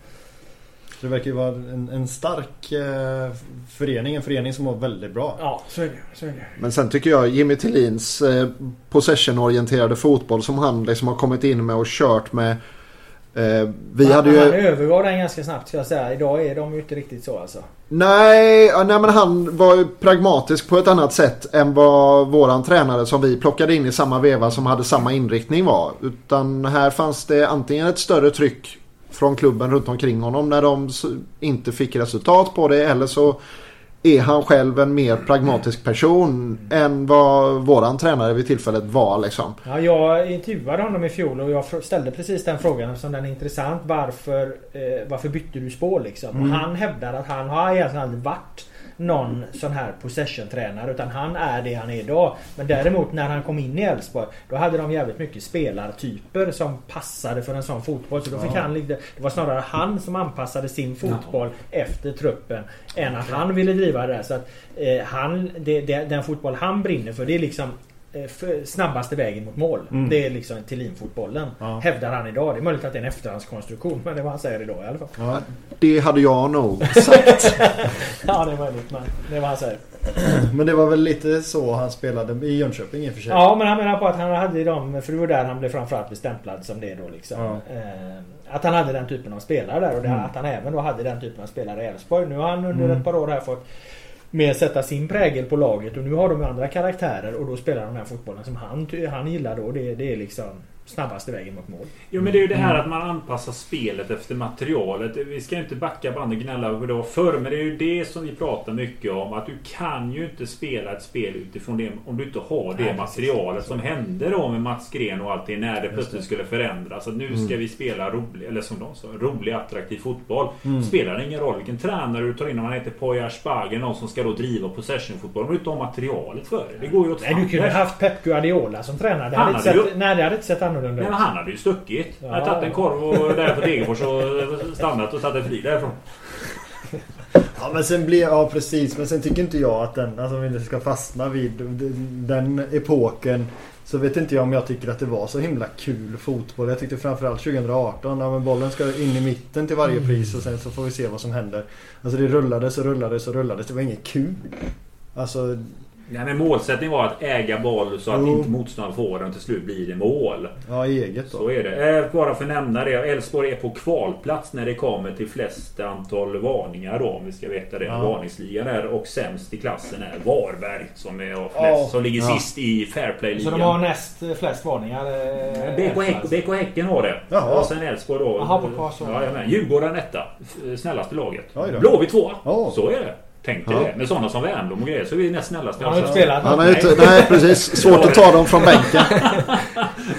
Det verkar ju vara en, en stark eh, förening. En förening som var väldigt bra. Ja, så är det. Så är det. Men sen tycker jag Jimmy Tillins eh, possession-orienterade fotboll som han liksom har kommit in med och kört med Eh, vi hade ju... Han övergav den ganska snabbt ska jag säga. Idag är de ju inte riktigt så alltså. Nej, nej men han var ju pragmatisk på ett annat sätt än vad våran tränare som vi plockade in i samma veva som hade samma inriktning var. Utan här fanns det antingen ett större tryck från klubben runt omkring honom när de inte fick resultat på det eller så är han själv en mer pragmatisk person än vad våran tränare vid tillfället var liksom. Ja, jag intervjuade honom i fjol och jag ställde precis den frågan eftersom den är intressant. Varför, eh, varför bytte du spår liksom? Mm. Och han hävdar att han har egentligen aldrig varit någon sån här possession-tränare utan han är det han är idag. Men däremot när han kom in i Elfsborg då hade de jävligt mycket spelartyper som passade för en sån fotboll. Så då fick ja. han, det var snarare han som anpassade sin fotboll ja. efter truppen än att han ville driva det där. Så att, eh, han, det, det, den fotboll han brinner för det är liksom snabbaste vägen mot mål. Mm. Det är liksom Thelin-fotbollen. Ja. Hävdar han idag. Det är möjligt att det är en efterhandskonstruktion. Men det vad han säger idag i alla fall. Ja, det hade jag nog sagt. ja det är möjligt. Men det vad han säger. Men det var väl lite så han spelade i Jönköping i och för sig. Ja men han menar på att han hade dem. För det var där han blev framförallt bestämplad som det då liksom. Ja. Eh, att han hade den typen av spelare där. Och det, mm. att han även då hade den typen av spelare i Elfsborg. Nu har han under mm. ett par år här fått med sätta sin prägel på laget och nu har de andra karaktärer och då spelar de den här fotbollen som han, han gillar då. Det, det är liksom snabbaste vägen mot mål. Jo men det är ju det här mm. att man anpassar spelet efter materialet. Vi ska inte backa bandet och gnälla hur det var förr. Men det är ju det som vi pratar mycket om. Att du kan ju inte spela ett spel utifrån det om du inte har det Nej, materialet som hände då med Mats Gren och allt det när det plötsligt skulle förändras. Att nu mm. ska vi spela rolig, eller som de sa, rolig attraktiv fotboll. Mm. Spelar det ingen roll vilken tränare du tar in om man heter Poya Asbaghi. Någon som ska då driva possession-fotboll. Om du inte har materialet för det. Det går ju åt Nej, du kunde haft Pep Guardiola som tränare. Det hade, inte sett, nej, det hade inte sett annorlunda ut. han hade ju stuckit. Ja. hade tagit en korv och där på Degerfors och stannat och tagit ett flyg därifrån. Ja men sen blir ja precis men sen tycker inte jag att den, alltså om vi inte ska fastna vid den epoken så vet inte jag om jag tycker att det var så himla kul fotboll. Jag tyckte framförallt 2018 när bollen ska in i mitten till varje pris och sen så får vi se vad som händer. Alltså det rullades och rullades och rullades. Det var inget kul. Alltså Nej, men målsättningen var att äga boll så att jo. inte motståndaren får den och till slut blir det mål. Ja, eget då. Så är det. Eh, bara för att nämna det. Elfsborg är på kvalplats när det kommer till flest antal varningar då. Om vi ska veta det. Ja. Varningsligan är och sämst i klassen är Varberg. Som, är flest, ja. som ligger ja. sist i Fairplay-ligan. Så de har näst flest varningar? Eh, BK, Häck, BK Häcken har det. Jaha. Och sen Elfsborg då. Jaha, på kvar så. Ja, Djurgården etta. Snällaste laget. Blåvitt tvåa. Oh. Så är det. Tänk dig ja. det. Med sådana som Wernbloom och grejer så är vi näst snällaste. Han har inte spelat. Han är inte, nej precis. Svårt att ta dem från bänken.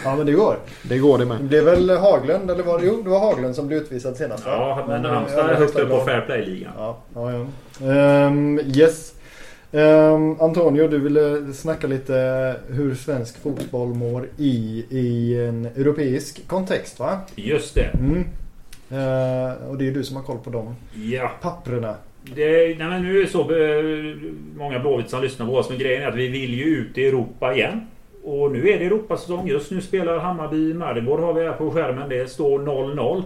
ja men det går. Det går det med. Det är väl Haglund eller var det? Jo det var Haglund som blev utvisad senast va? Ja men Halmstad är högt upp på Fair Play-ligan. Ja, ja, ja. Um, yes. Um, Antonio, du ville snacka lite hur svensk fotboll mår i, i en europeisk kontext va? Just det. Mm. Uh, och det är du som har koll på de ja. papprena. Det, nej men nu är det så eh, många Blåvitt som lyssnar på oss. Men grejen är att vi vill ju ut i Europa igen. Och nu är det Europasäsong. Just nu spelar Hammarby Maribor har vi här på skärmen. Det står 0-0.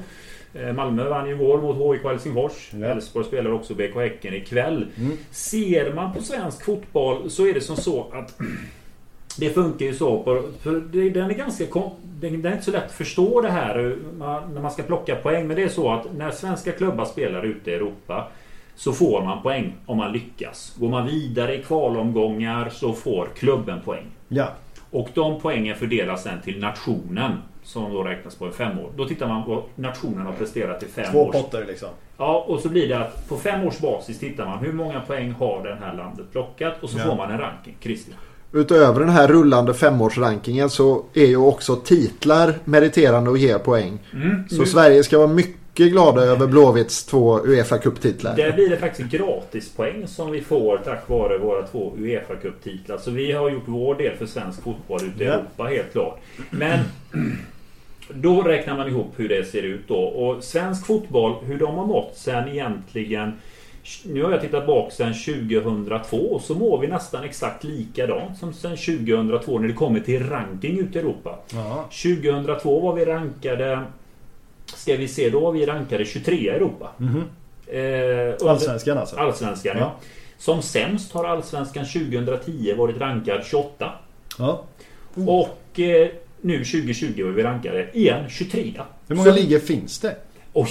Eh, Malmö vann ju igår mot HIK Helsingfors. Ja. Elfsborg spelar också BK Häcken ikväll. Mm. Ser man på svensk fotboll så är det som så att Det funkar ju så. På, för det, den är ganska den, är inte så lätt att förstå det här när man ska plocka poäng. Men det är så att när svenska klubbar spelar ute i Europa så får man poäng om man lyckas. Går man vidare i kvalomgångar så får klubben poäng. Ja. Och de poängen fördelas sen till nationen. Som då räknas på en femårs. Då tittar man vad nationen har presterat i fem Två års... potter liksom. Ja, och så blir det att på fem års basis tittar man hur många poäng har det här landet plockat och så Ja. får man en ranking. Christian. Utöver den här rullande femårsrankingen så är ju också titlar meriterande och ger poäng. Så Nu- Sverige ska vara mycket glada över Blåvitts två Uefa Cup-titlar. Där blir det faktiskt gratispoäng som vi får tack vare våra två Uefa Cup-titlar. Så vi har gjort vår del för svensk fotboll ute i Ja. Europa helt klart. Men då räknar man ihop hur det ser ut då. Och svensk fotboll, hur de har mått sen egentligen nu har jag tittat bak sen 2002 så mår vi nästan exakt likadant som sen 2002 när det kommer till ranking ute i Europa. Ja. 2002 var vi rankade Ska vi se, då var vi rankade 23 i Europa. Mhm. Eh, under- Allsvenskan alltså. Allsvenskan, ja. Ja. Som sämst har Allsvenskan 2010 varit rankad 28. Ja. Och eh, nu 2020 var vi rankade igen 23. Hur många Så- ligor finns det? Oj,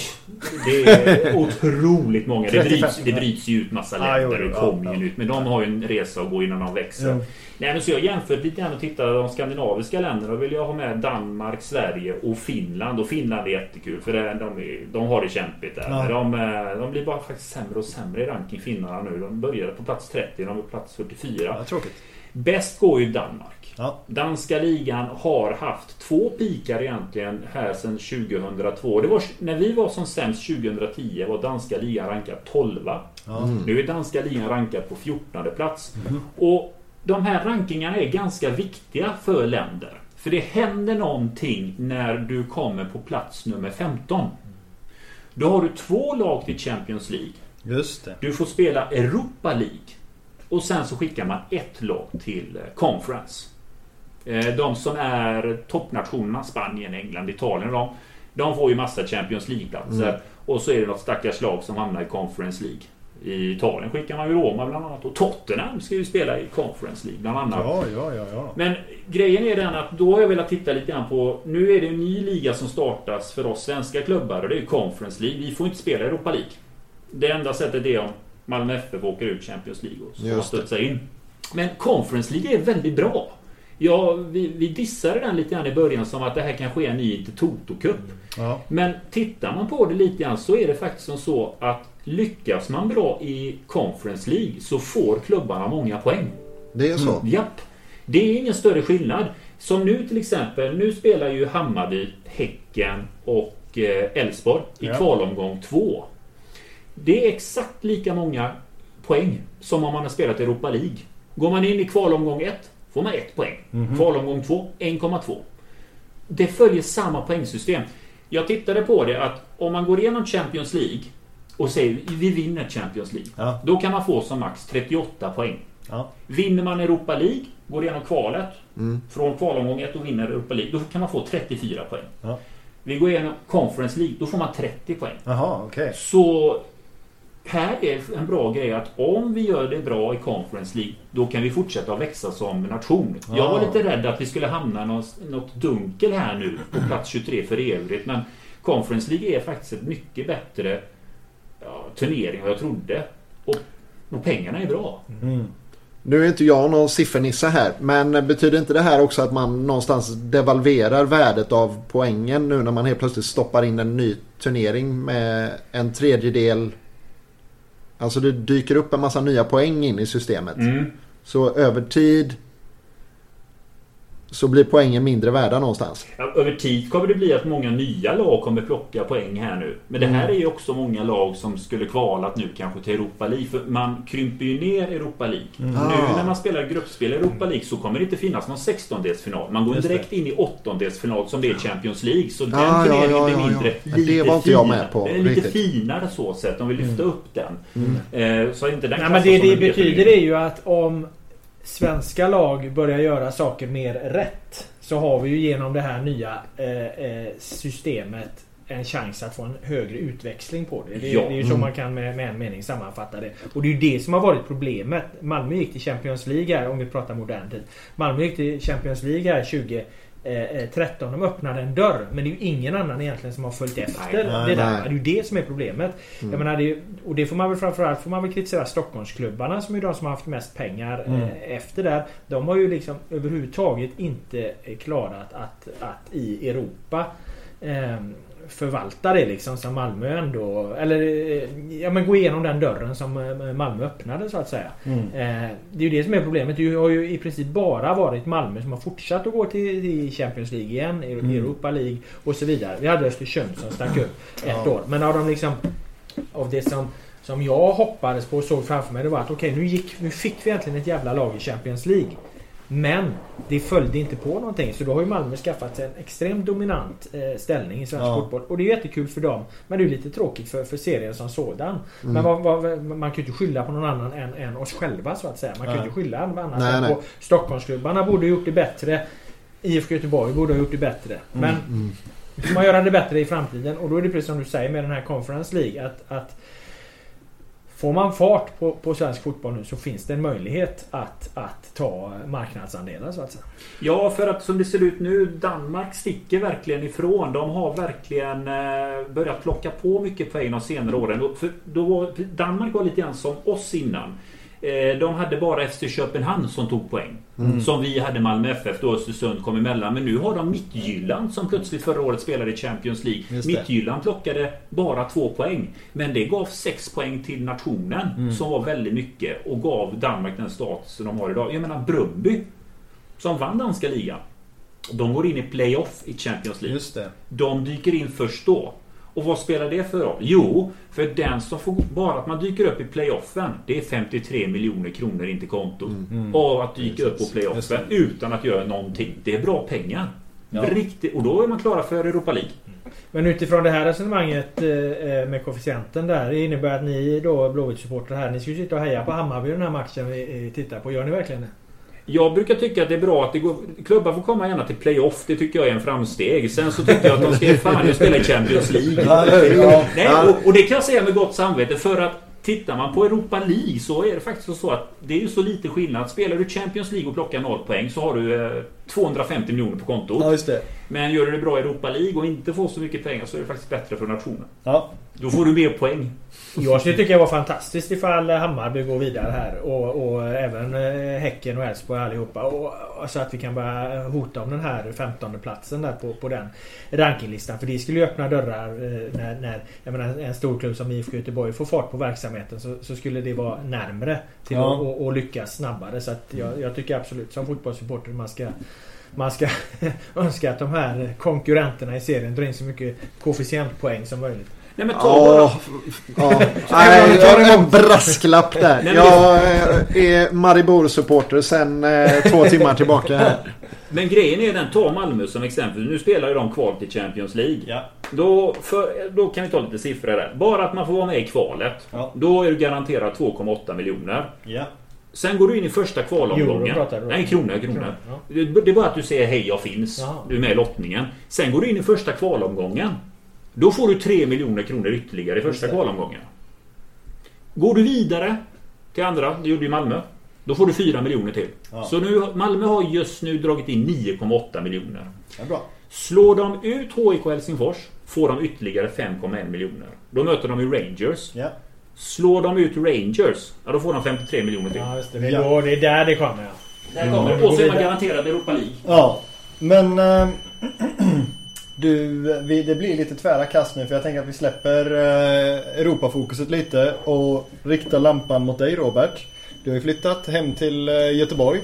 det är otroligt många. Det 35. bryts, det bryts ju ut massa Ja, länder. ja, kommer ju ut. Men de har ju en resa att gå innan de växer. Nej, men så jag jämfört lite grann och tittade de skandinaviska länderna. Då vill jag ha med Danmark, Sverige och Finland. Och Finland är jättekul för det, de, de har det kämpigt där. Ja. De, eh, de blir bara faktiskt sämre och sämre i ranking Finnarna nu. De började på plats 30, de är på plats 44. Ja, tråkigt. Bäst går ju Danmark. Ja. Danska ligan har haft två pikar egentligen här sedan 2002. Det var, när vi var som sämst 2010 var danska ligan rankad 12. Ja. Nu är danska ligan rankad på 14 plats. Och de här rankingarna är ganska viktiga för länder. För det händer någonting när du kommer på plats nummer 15. Då har du två lag till Champions League. Just det. Du får spela Europa League. Och sen så skickar man ett lag till eh, Conference. Eh, De som är toppnationerna, Spanien, England, Italien, de, de får ju massa Champions League-platser. Och så är det något stackars lag som hamnar i Conference League. I Italien skickar man ju Roma bland annat. Och Tottenham ska ju spela i Conference League bland annat. Ja, ja, ja, ja. Men grejen är den att då har jag velat titta lite grann på... Nu är det en ny liga som startas för oss svenska klubbar och det är Conference League. Vi får inte spela Europa League. Det enda sättet är om Malmö FF åker ut Champions League och så Just får studsa in. Men Conference League är väldigt bra. Ja, vi, vi dissade den lite grann i början som att det här kanske är en ny Toto-cup. ja. Men tittar man på det lite grann så är det faktiskt som så att lyckas man bra i Conference League så får klubbarna många poäng. Det är så. Japp. Det är ingen större skillnad. Som nu till exempel, nu spelar ju Hammarby, Häcken och eh, Elfsborg i Ja. kvalomgång 2. Det är exakt lika många poäng som om man har spelat Europa League. Går man in i kvalomgång 1 får man 1 poäng. Kvalomgång 2 1,2. Det följer samma poängsystem. Jag tittade på det att om man går igenom Champions League och säger vi vinner Champions League. Ja. Då kan man få som max 38 poäng. Ja. Vinner man Europa League, går igenom kvalet Mm. från kvalomgång 1 och vinner Europa League, då kan man få 34 poäng. Ja. Vi går igenom Conference League, då får man 30 poäng. Jaha, okej. Så här är en bra grej att om vi gör det bra i Conference League, då kan vi fortsätta att växa som nation. Jag var lite rädd att vi skulle hamna något, något dunkel här nu på plats 23 för evigt, men Conference League är faktiskt ett mycket bättre turnering vad jag trodde. Och, och pengarna är bra. Mm. Nu är inte jag någon siffernisse här, men betyder inte det här också att man någonstans devalverar värdet av poängen nu när man helt plötsligt stoppar in en ny turnering med en tredjedel? Alltså det dyker upp en massa nya poäng in i systemet. Mm. Så över tid så blir poängen mindre värda någonstans. Ja, över tid kommer det bli att många nya lag kommer plocka poäng här nu. Men det här är ju också många lag som skulle kvalat nu kanske till Europa League. För man krymper ju ner Europa League. Nu Ah. när man spelar gruppspel i Europa League så kommer det inte finnas någon 16-delsfinal. Man går Just det. direkt in i åttondelsfinal som det är Champions League. Så den Ah, ja, turneringen ja, blir ja, ja. mindre. Ja, det lite var inte jag med på, Den är lite riktigt. finare så sett. De vill lyfta upp den. Eh, så inte den Nej, men det det betyder är ju att om svenska lag börjar göra saker mer rätt så har vi ju genom det här nya eh, eh, systemet en chans att få en högre utväxling på det. Det, Ja. det är ju så Mm. man kan med, med en mening sammanfatta det. Och det är ju det som har varit problemet. Malmö gick till Champions League här, om vi pratar modern tid. Malmö gick till Champions League här 2013. De öppnade en dörr. Men det är ju ingen annan egentligen som har följt efter Nej, det nej, där. nej. Det är ju det som är problemet. Mm. Jag menar, det och det får man väl framförallt får man väl kritisera Stockholmsklubbarna som är de som har haft mest pengar Mm. eh, efter där. De har ju liksom överhuvudtaget inte eh, klarat att, att i Europa eh, förvalta det liksom som Malmö ändå... Eller eh, ja men gå igenom den dörren som eh, Malmö öppnade så att säga. Mm. Eh, det är ju det som är problemet. Det har ju i princip bara varit Malmö som har fortsatt att gå till, till Champions League igen, Mm. Europa League och så vidare. Vi hade Östersund som stack upp ett Ja. år. Men av de liksom... Av det som, som jag hoppades på och såg framför mig det var att okej nu, gick, nu fick vi äntligen ett jävla lag i Champions League. Men det följde inte på någonting. Så då har ju Malmö skaffat sig en extremt dominant eh, ställning i svensk Ja. fotboll. Och det är jättekul för dem. Men det är lite tråkigt för, för serien som sådan. Mm. Men vad, vad, man kan ju inte skylla på någon annan än, än oss själva så att säga. Man kan ju inte skylla på annat Nej, än nej. på Stockholmsklubbarna borde ha gjort det bättre. IFK Göteborg borde ha gjort det bättre. Men Mm. får man göra det bättre i framtiden. Och då är det precis som du säger med den här Conference League. Att, att Får man fart på, på svensk fotboll nu så finns det en möjlighet att, att ta marknadsandelar så att säga. Ja, för att som det ser ut nu, Danmark sticker verkligen ifrån. De har verkligen eh, börjat plocka på mycket poäng de senare åren. För då var, Danmark var lite grann som oss innan. Eh, de hade bara FC Köpenhamn som tog poäng. Mm. Som vi hade Malmö FF då Östersund kom emellan. Men nu har de Mittjylland som plötsligt förra året spelade i Champions League. Mittjylland plockade bara två poäng. Men det gav sex poäng till nationen. Mm. Som var väldigt mycket. Och gav Danmark den status de har idag. Jag menar Brumby. Som vann danska ligan. De går in i playoff i Champions League. De dyker in först då. Och vad spelar det för roll? Jo, för den som får... Bara att man dyker upp i playoffen. Det är 53 miljoner kronor in till kontot. Mm. Av att dyka upp på playoffen utan att göra någonting. Det är bra pengar. Ja. Riktigt, och då är man klara för Europa League. Men utifrån det här resonemanget eh, med koefficienten där. Det innebär att ni då Blåvitt-supportrar här. Ni ska ju sitta och heja på Hammarby den här matchen vi tittar på. Gör ni verkligen det? Jag brukar tycka att det är bra att det går, klubbar får komma gärna till playoff. Det tycker jag är en framsteg. Sen så tycker jag att de ska fan spela i Champions League. Nej, och, och det kan jag säga med gott samvete för att Tittar man på Europa League så är det faktiskt så att det är ju så lite skillnad. Spelar du Champions League och plockar 0 poäng så har du eh, 250 miljoner på kontot. ja, just det. Men gör du det bra i Europa League och inte får så mycket pengar så är det faktiskt bättre för nationen. Ja. Då får du mer poäng. Jag skulle tycka det var fantastiskt ifall Hammarby går vidare här och, och även eh, Häcken och Elfsborg allihopa. Och, så att vi kan börja hota om den här 15 platsen där på, på den rankinglistan. För det skulle ju öppna dörrar eh, när, när jag menar, en stor klubb som IFK Göteborg får fart på verksamheten så, så skulle det vara närmre till Ja. att och, och lyckas snabbare. Så att jag, jag tycker absolut som fotbollssupporter man ska man ska önska att de här konkurrenterna i serien drar in så mycket koefficientpoäng som möjligt. Nej men ta bara... Ja, ja. Nej, jag har en brasklapp där. Nej, Jag eh, är Maribor-supporter sen eh, två timmar tillbaka här. Men grejen är den, ta Malmö som exempel. Nu spelar ju de kval till Champions League. Ja. Då, för, då kan vi ta lite siffror där. Bara att man får vara med i kvalet. Ja. Då är du garanterad 2,8 miljoner. Ja. Sen går du in i första kvalomgången. Euro. Nej, kronor, kronor. Ja. Det är bara att du säger hej, jag finns. Jaha. Du är med i lottningen. Sen går du in i första kvalomgången. Då får du 3 miljoner kronor ytterligare i första kvalomgången. Går du vidare till andra, det gjorde ju Malmö. Då får du 4 miljoner till. Ja. Så nu, Malmö har just nu dragit in 9,8 miljoner. Ja, bra. Slår de ut HIK Helsingfors får de ytterligare 5,1 miljoner. Då möter de ju Rangers. Ja. Slår de ut Rangers, ja, då får de 53 miljoner till. Ja, just det. Ja. då, det är där det kommer. Ja. Där kommer det. Och så är man garanterad Europa League. Ja, men... eh, du, vi, det blir lite tvära kast nu för jag tänker att vi släpper uh, Europafokuset lite och riktar lampan mot dig Robert. Du har ju flyttat hem till eh, Göteborg.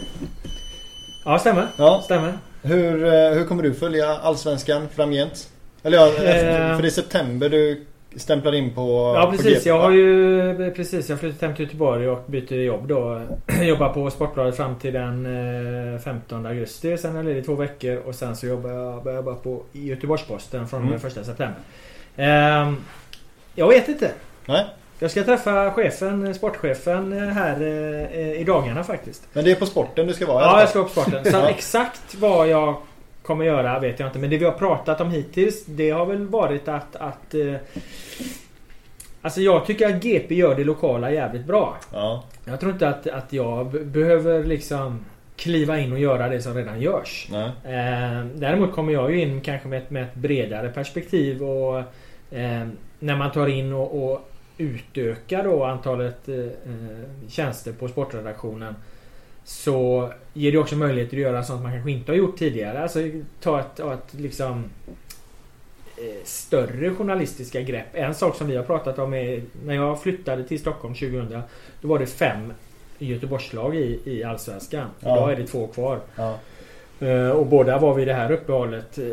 Ja, stämmer. Ja. Stämmer. Hur, hur kommer du följa Allsvenskan framgent? Eller ja, efter, för det är september du stämplar in på Ja på precis. GP, Jag har ju precis jag flyttat hem till Göteborg och byter jobb då. jobbar på Sportbladet fram till den eh, 15 augusti. Sen är jag ledig i två veckor och sen så jobbar jag, börjar jag jobba på Göteborgs-Posten från Mm. 1 september. Ehm, jag vet inte. Nej, Jag ska träffa chefen, sportchefen eh, här eh, i dagarna faktiskt. men det är på sporten du ska vara Ja, jag ska upp sporten. Sen Ja. exakt vad jag kommer göra vet jag inte. Men det vi har pratat om hittills det har väl varit att... att eh, alltså jag tycker att GP gör det lokala jävligt bra. Ja. Jag tror inte att, att jag behöver liksom kliva in och göra det som redan görs. Nej. Eh, däremot kommer jag ju in kanske med ett, med ett bredare perspektiv och eh, när man tar in och, och utökar då antalet eh, eh tjänster på sportredaktionen så ger det också möjligheter att göra sånt man kanske inte har gjort tidigare. Alltså ta ett, ett liksom eh, större journalistiska grepp. En sak som vi har pratat om är när jag flyttade till Stockholm 2000 Då var det fem Göteborgslag i, i Allsvenskan. Ja. Idag är det två kvar. Ja. Uh, och båda var vid det här uppehållet. Uh,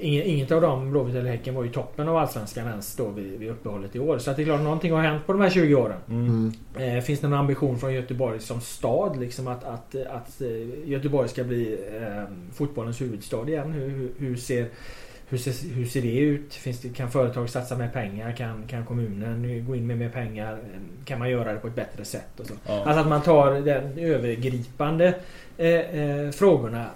inget av dem, Blåvitt eller Häcken, var ju toppen av Allsvenskan ens då vid, vid uppehållet i år. Så att det är klart, någonting har hänt på de här 20 åren. Mm. Uh, finns det någon ambition från Göteborg som stad liksom att, att, att Göteborg ska bli fotbollens huvudstad igen? Hur, hur, hur ser hur ser, hur ser det ut? Finns det, kan företag satsa mer pengar? Kan, kan kommunen gå in med mer pengar? Kan man göra det på ett bättre sätt? Och så? Ja. Alltså att man tar den övergripande eh, eh, frågorna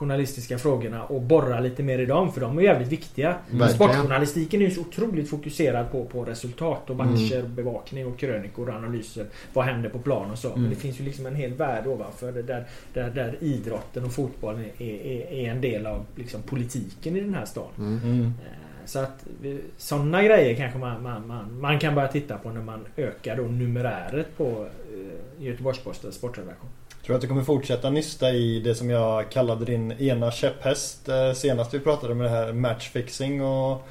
journalistiska frågorna och borra lite mer i dem för de är jävligt viktiga. Verkligen. Sportjournalistiken är ju så otroligt fokuserad på, på resultat och matcher, mm. bevakning och krönikor och analyser. Vad händer på plan och så. Mm. Men det finns ju liksom en hel värld ovanför det där, där, där idrotten och fotbollen är, är, är en del av liksom, politiken i den här staden. Mm. mm. Eh, så att sådana grejer kanske man, man, man, man, kan börja titta på när man ökar då numeräret på eh, Göteborgs-Postens sportredaktion. Tror att du kommer fortsätta nysta i det som jag kallade din ena käpphäst eh, senast vi pratade med det här matchfixing och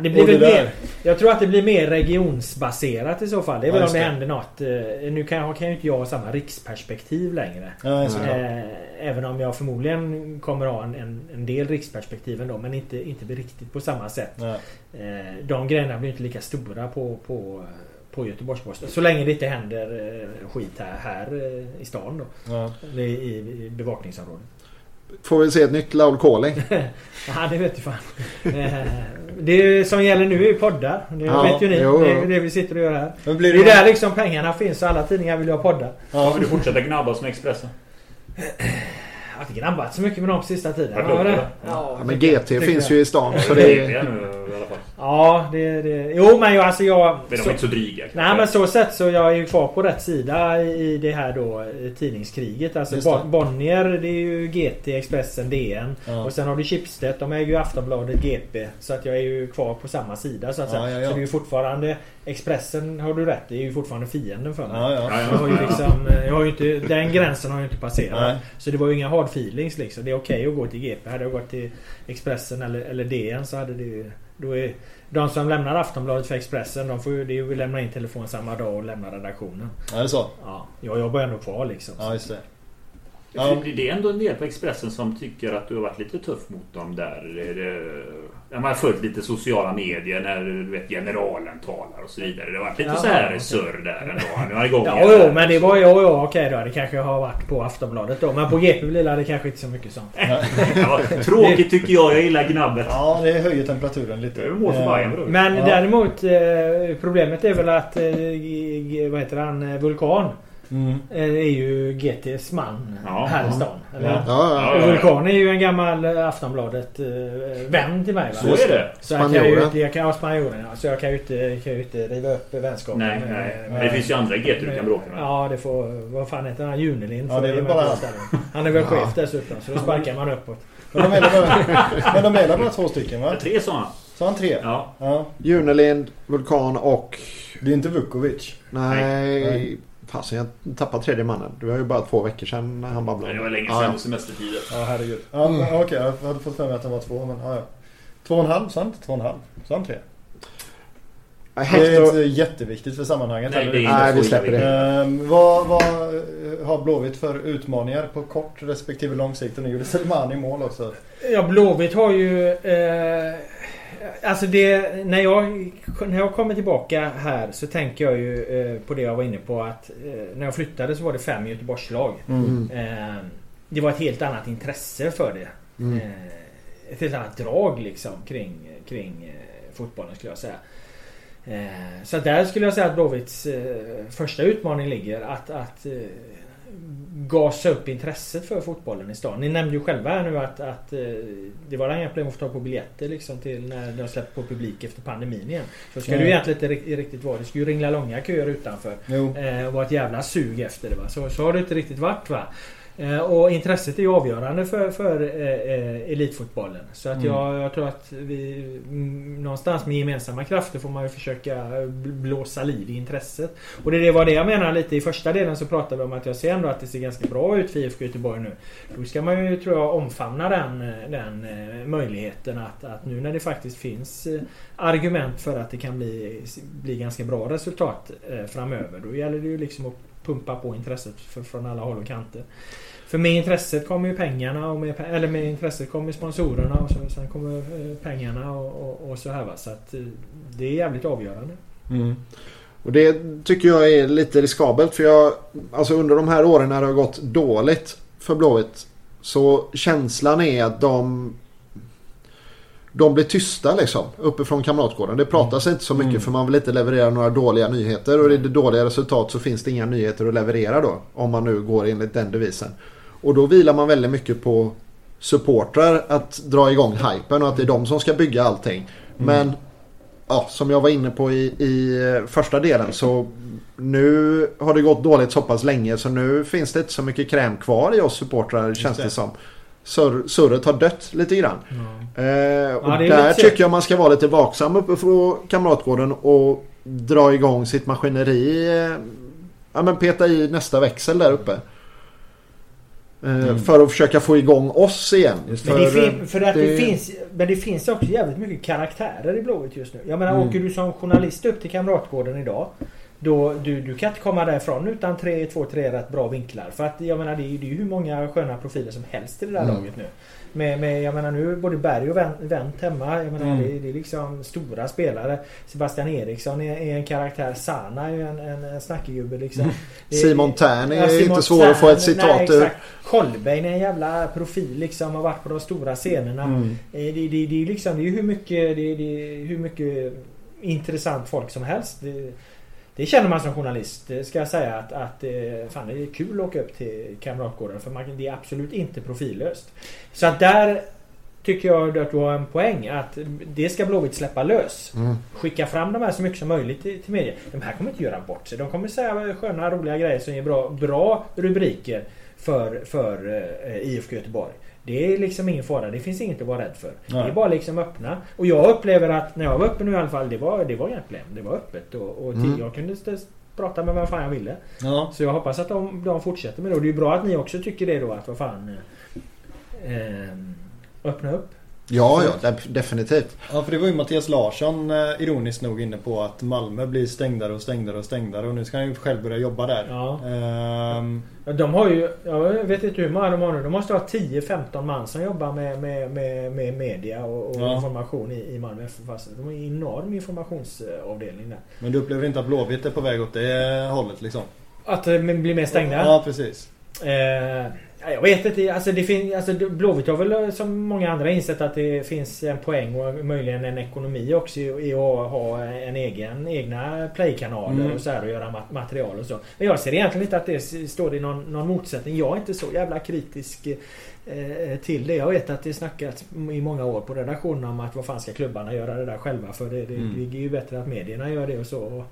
det blir väl mer, jag tror att det blir mer regionsbaserat i så fall. Det är ja, väl om det, det händer något. Eh, nu kan, kan ju inte jag ha samma riksperspektiv längre. Ja, äh, även om jag förmodligen kommer ha en, en, en, del riksperspektiv ändå. Men inte, inte riktigt på samma sätt. Ja. De grejerna blir inte lika stora på, på på Göteborgs-Posten. Så länge det inte händer eh, skit här, här eh, i stan då. Ja. I, i bevakningsområdet. Får vi se ett nytt Laul Calling? ja det vet du fan. Eh, det som gäller nu är ju poddar. Det ja, vet ju ni. Jo, jo. Det är det vi sitter och gör här. Men blir det, det är där liksom pengarna finns och alla tidningar vill ha poddar. Ja, vill du fortsätta gnabbas med Expressen? Jag har inte grabbat så mycket med dem på sista tiden. Ja, men GT finns ju i stan. Så det är... Ja, det, det... Jo, men jag, alltså jag... Men de är inte så dryga. Nej, men så sett så jag är ju kvar på rätt sida i det här då tidningskriget. Alltså Bonnier, det är ju GT, Expressen, DN. Ja. Och sen har du Schibsted, de äger ju Aftonbladet, GP. Så att jag är ju kvar på samma sida så att säga. Ja, ja, så det är ju fortfarande Expressen har du rätt det är ju fortfarande fienden för mig. Ja, ja. Jag har ju liksom, jag har ju inte, den gränsen har jag inte passerat. Nej. Så det var ju inga hard feelings liksom. Det är okej okay att gå till GP. Hade jag gått till Expressen eller, eller DN så hade det ju... Då är, de som lämnar Aftonbladet för Expressen de får ju, det är ju lämna in telefon samma dag och lämna redaktionen. Ja, det är så? Ja, jag jobbar ändå kvar liksom. Ja, just det. Ja. Det är ändå en del på Expressen som tycker att du har varit lite tuff mot dem där. Man har följt lite sociala medier när du vet, generalen talar och så vidare. Det har varit lite ja, så här okay. surr där ändå. Nu har igång ja, jo, men det var ju ja, okej då. Det kanske har varit på Aftonbladet då. Men på GP blir det kanske inte så mycket sånt. ja, tråkigt tycker jag. Jag gillar gnabbet. Ja, det höjer temperaturen lite. Är men ja. däremot eh, problemet är väl att eh, vad heter han? Vulkan. Mm. Eh, är ju GTs man ja, här i stan. Ja. Ja, ja, Vulkan är ju en gammal eh, Aftonbladet eh, vän till mig. Va? Så är det. Så jag kan ju inte, jag kan, spanjoren ja. Så jag kan ju inte, kan ju inte riva upp vänskapen. Nej, med, nej. Men det finns ju andra GT du kan bråka med. Ja, det får... Vad fan heter han? Junelind? Ja, det är väl bara han. är väl chef dessutom. Så då sparkar man uppåt. Men de är bara, men de är bara två stycken va? Tre sa han. Sa han tre? Ja. ja. Junelind, Vulkan och... Det är inte Vukovic. Nej. nej. Fasen jag tappade tredje mannen. Det var ju bara två veckor sedan han babblade. Det var länge sedan ja, semestertider. Ja herregud. Ja, mm. Okej okay, jag hade fått för mig att det var två men ja, ja. Två och en halv sant? Två och en halv. Så han tre. Det är inte jätteviktigt för sammanhanget. Nej, det Nej vi släpper det. Ehm, vad, vad har Blåvitt för utmaningar på kort respektive lång sikt? Och nu gjorde Selmani mål också. Ja, Blåvitt har ju... Eh, Alltså det, när jag, när jag kommer tillbaka här så tänker jag ju eh, på det jag var inne på att eh, när jag flyttade så var det fem Göteborgslag. Mm. Eh, det var ett helt annat intresse för det. Mm. Ett helt annat drag liksom kring, kring fotbollen skulle jag säga. Så där skulle jag säga att Blåvitts första utmaning ligger. Att, att gasa upp intresset för fotbollen i stan. Ni nämnde ju själva här nu att, att eh, det var inga problem att få tag på biljetter liksom till när de släppt på publik efter pandemin igen. Så ska Nej. det ju egentligen inte riktigt vara. Det ska ju ringla långa köer utanför. Jo. Eh, och vara ett jävla sug efter det va. Så, så har det inte riktigt varit va. Eh, och intresset är avgörande för, för eh, eh, elitfotbollen. Så att Mm. jag, jag tror att vi mm, någonstans med gemensamma krafter får man ju försöka bl- blåsa liv i intresset. Och det, var det jag menar lite i första delen så pratade vi om att jag ser ändå att det ser ganska bra ut för IFK Göteborg nu. Då ska man ju tror jag omfamna den, eh, den möjligheten att, att nu när det faktiskt finns argument för att det kan bli, bli ganska bra resultat framöver. Då gäller det ju liksom att pumpa på intresset för, från alla håll och kanter. För med intresset kommer ju pengarna och med, eller med intresset kommer sponsorerna och så, sen kommer eh, pengarna och, och, och så här va. Så att eh, det är jävligt avgörande. Mm. Och det tycker jag är lite riskabelt för jag, alltså under de här åren när det har gått dåligt för Blåvitt så känslan är att de de blir tysta liksom uppifrån Kamratgården. Det pratas inte så mycket Mm. för man vill inte leverera några dåliga nyheter och är det dåliga resultat så finns det inga nyheter att leverera då. Om man nu går enligt den devisen. Och då vilar man väldigt mycket på supportrar att dra igång hypen och att det är de som ska bygga allting. Men ja, som jag var inne på i, i eh, första delen så nu har det gått dåligt så pass länge så nu finns det inte så mycket kräm kvar i oss supportrar känns det. det som. Sur, surret har dött lite grann. Eh, och Ja, där tycker jag man ska vara lite vaksam uppe på Kamratgården och dra igång sitt maskineri. eh, Ja men peta i nästa växel där uppe. Eh, För att försöka få igång oss igen. Men För, det, fin- för att det... det- finns Men det finns också jävligt mycket karaktärer i Blåvitt just nu. Jag menar Mm. åker du som journalist upp till Kamratgården idag. Då, du, du kan inte komma därifrån utan tre, två, tre rätt bra vinklar. För att jag menar det är ju det är ju hur många sköna profiler som helst i det där Mm. laget nu. Med, med, jag menar nu både Berg och Wendt hemma. Jag menar Mm. det, är- det är liksom stora spelare. Sebastian Eriksson är, är en karaktär. Sana är ju en, en, en snackegubbe liksom. Det är- Simon Tern är Ja, Simon inte svår att få ett Tern, citat ur. Kolbeinn är en jävla profil liksom. Har varit på de stora scenerna. Mm. Eh, Det, det, det är liksom, det är ju hur mycket, det, det, hur mycket intressant folk som helst. Det, det känner man som journalist. Ska jag säga att, att eh, fan, det är kul att åka upp till Kamratgården. För man, det är absolut inte profillöst. Så att där tycker jag att du har en poäng. Att det ska Blåvitt släppa lös. Mm. Skicka fram de här så mycket som möjligt till, till media. De här kommer inte göra bort sig. De kommer säga sköna roliga grejer som ger bra, bra rubriker för, för eh, IFK Göteborg. Det är liksom ingen fara. Det finns inget att vara rädd för. Nej. Det är bara liksom öppna. Och jag upplever att när jag var uppe nu i alla fall. Det var, det var inga problem. Det var öppet. Och, och Mm. jag kunde prata med vem fan jag ville. Ja. Så jag hoppas att de, de fortsätter med det. Och det är ju bra att ni också tycker det då. Att vad fan... Eh, eh, öppna upp. Ja, ja, def- definitivt. ja, för det var ju Mattias Larsson eh, ironiskt nog inne på att Malmö blir stängdare och stängdare och stängdare och nu ska han ju själv börja jobba där. Ja. Ehm, De har ju, jag vet inte hur många de har nu. De måste ha 10-15 man som jobbar med, med, med, med media och, och Ja. information i, i Malmö FF. De har en enorm informationsavdelning där. men du upplever inte att Blåvitt är på väg åt det hållet liksom? Att det blir mer stängda? Ja, precis. Eh, ja, jag vet inte. Alltså, det fin, alltså, Blåvitt har väl eh, som många andra insett att det finns en poäng och möjligen en ekonomi också i att ha en egen, egna playkanaler Mm. och så här och göra mat- material och så. Men jag ser egentligen inte att det står i någon, någon motsättning. Jag är inte så jävla kritisk eh, till det. Jag vet att det snackats i många år på redaktionen om att vad fan ska klubbarna göra det där själva för det, det, Mm. det är ju bättre att medierna gör det och så. Och,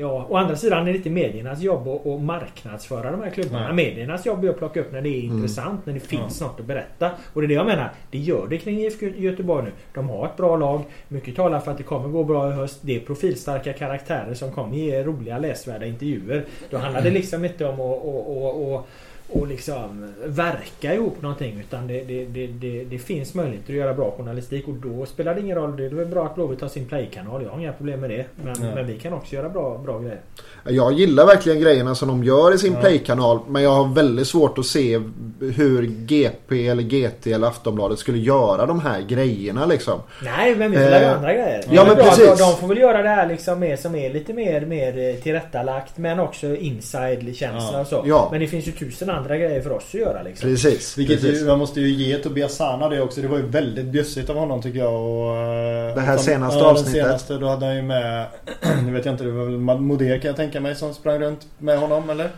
Ja, å andra sidan är det inte mediernas jobb att, att marknadsföra de här klubbarna. Nej. Mediernas jobb är att plocka upp när det är Mm. intressant, när det finns något att berätta. Och det är det jag menar. Det gör det kring IFK Göteborg nu. De har ett bra lag. Mycket talar för att det kommer gå bra i höst. Det är profilstarka karaktärer som kommer ge roliga läsvärda intervjuer. Då handlar det liksom inte om att, att, att och liksom verka ihop någonting utan det, det, det, det, det finns möjligheter att göra bra journalistik och då spelar det ingen roll. Det är väl bra att Blåvitt har sin playkanal. Jag har inga problem med det. Men, Ja. men vi kan också göra bra, bra grejer. Jag gillar verkligen grejerna som de gör i sin Ja. Play-kanal. Men jag har väldigt svårt att se hur GP eller GT eller Aftonbladet skulle göra de här grejerna liksom. Nej, men vi får Eh, andra grejer. ja, men precis. De, får väl göra det här liksom mer, som är lite mer, mer tillrättalagt men också inside-känsla Ja. och så. Ja. Men det finns ju tusen andra grejer för oss att göra liksom. Precis. Vilket precis. ju, man måste ju ge Tobias Sana det också. Det var ju väldigt bjussigt av honom tycker jag. Och, eh, Det här som- senaste ja, avsnittet. Senaste, då hade han ju med, nu vet jag inte, det var väl Modé kan jag tänka mig som sprang runt med honom eller?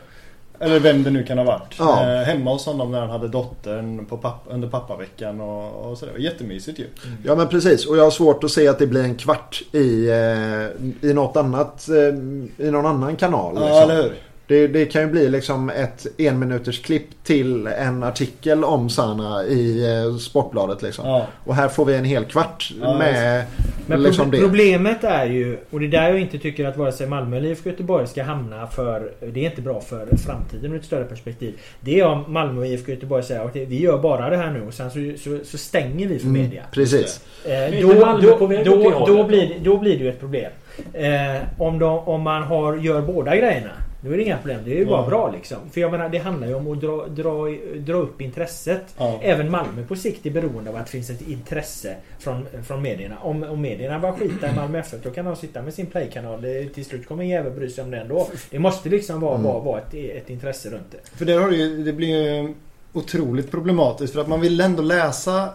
Eller vem det nu kan ha varit. Ja. Eh, hemma hos honom när han hade dottern på papp, under pappaveckan och, och sådär. Jättemysigt ju. Ja men precis och jag har svårt att se att det blir en kvart i, eh, i något annat, eh, i någon annan kanal. Ja, liksom. eller hur? Det, det kan ju bli liksom ett enminuters klipp till en artikel om Sana i eh, Sportbladet liksom. Ja. Och här får vi en hel kvart Ja, med Men liksom pro- det. problemet är ju, och det är där jag inte tycker att vare sig Malmö eller IFK Göteborg ska hamna för... Det är inte bra för framtiden ur ett större perspektiv. Det är om Malmö och IFK Göteborg säger att vi gör bara det här nu och sen så, så, så stänger vi för Mm, media. precis. Eh, då, då, då, då, då? blir, det- då blir det ju ett problem. Eh, om, de, om man har, gör båda grejerna. Då är det inga problem. Det är ju bara Ja. bra liksom. För jag menar det handlar ju om att dra, dra, dra upp intresset. Ja. Även Malmö på sikt är beroende av att det finns ett intresse från, från medierna. Om, om medierna bara skita i Malmö FF då kan de sitta med sin playkanal. Det- Till slut kommer ingen jävel bry sig om det ändå. Det måste liksom vara, Mm. vara, vara ett, ett intresse runt det. För där har det ju, det blir ju otroligt problematiskt för att man vill ändå läsa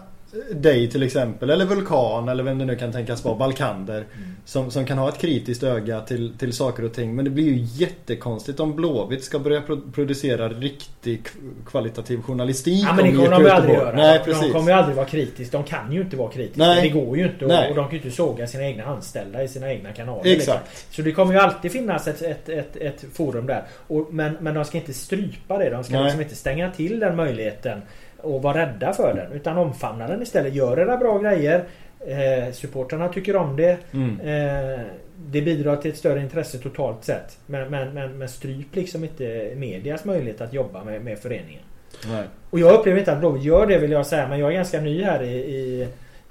dig till exempel eller Vulkan eller vem det nu kan tänkas vara, Balkander som, som kan ha ett kritiskt öga till, till saker och ting men det blir ju jättekonstigt om Blåvitt ska börja pro- producera riktig kvalitativ journalistik Ja men det om kommer de ju aldrig göra. Nej de precis. kommer ju aldrig vara kritiska. De kan ju inte vara kritiska. Nej. Det går ju inte. Nej. Och, och de kan ju inte såga sina egna anställda i sina egna kanaler. Exakt. Liksom. Så det kommer ju alltid finnas ett, ett, ett, ett forum där. Och, men, men de ska inte strypa det. De ska Nej. liksom inte stänga till den möjligheten. Och vara rädda för den. Utan omfamna den istället. Gör era bra grejer. Eh, supportrarna tycker om det. Mm. Eh, det bidrar till ett större intresse totalt sett. Men, men, men, men stryp liksom inte medias möjlighet att jobba med, med föreningen. Nej. Och jag upplever inte att Blåvitt gör det vill jag säga. Men jag är ganska ny här i, i,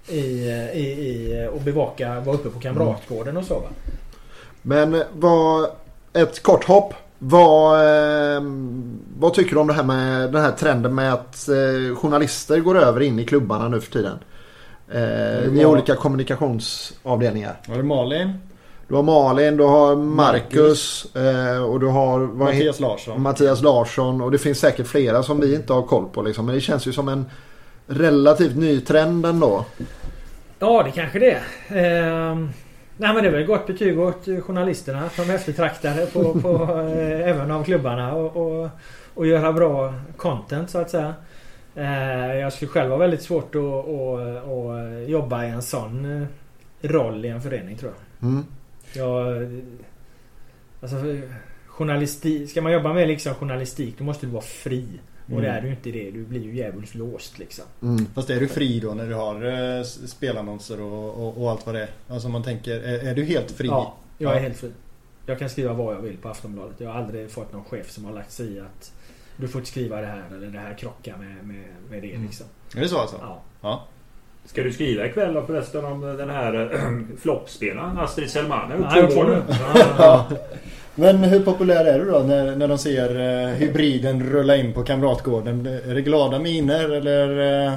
i, i, i och bevaka, vara uppe på Kamratgården och så va. Men vad, ett kort hopp. Vad, eh, vad tycker du om det här med den här trenden med att eh, journalister går över in i klubbarna nu för tiden? Eh, I olika kommunikationsavdelningar. Var det Malin? Du har Malin, du har Marcus eh, och du har Mattias Larsson? Mattias Larsson och det finns säkert flera som vi inte har koll på. Liksom. Men det känns ju som en relativt ny trend ändå. Ja det kanske det är. Nej men det är väl gott betyg åt journalisterna. Är eftertraktade på, på eh, även av klubbarna. Och, och, och göra bra content så att säga. Eh, jag skulle själv ha väldigt svårt att, att, att jobba i en sån eh, roll i en förening tror jag. Mm. Jag... Alltså journalistik. Ska man jobba med liksom journalistik då måste du vara fri. Och Mm. det är du inte det. Du blir ju djävulskt låst liksom. Mm. Fast är du fri då när du har eh, spelannonser och, och, och allt vad det är? Alltså man tänker, är, är du helt fri? Ja, jag är Ja. helt fri. Jag kan skriva vad jag vill på Aftonbladet. Jag har aldrig fått någon chef som har lagt sig i att du får inte skriva det här eller det här krockar med, med, med det Mm. liksom. Är det så alltså? Ja. Ja. Ska du skriva ikväll då förresten om den här äh, floppspelaren Astrid Selman? Ja, jag nu. Ja. Men hur populär är du då när, när de ser eh, hybriden rulla in på Kamratgården? Är det glada miner eller? Eh,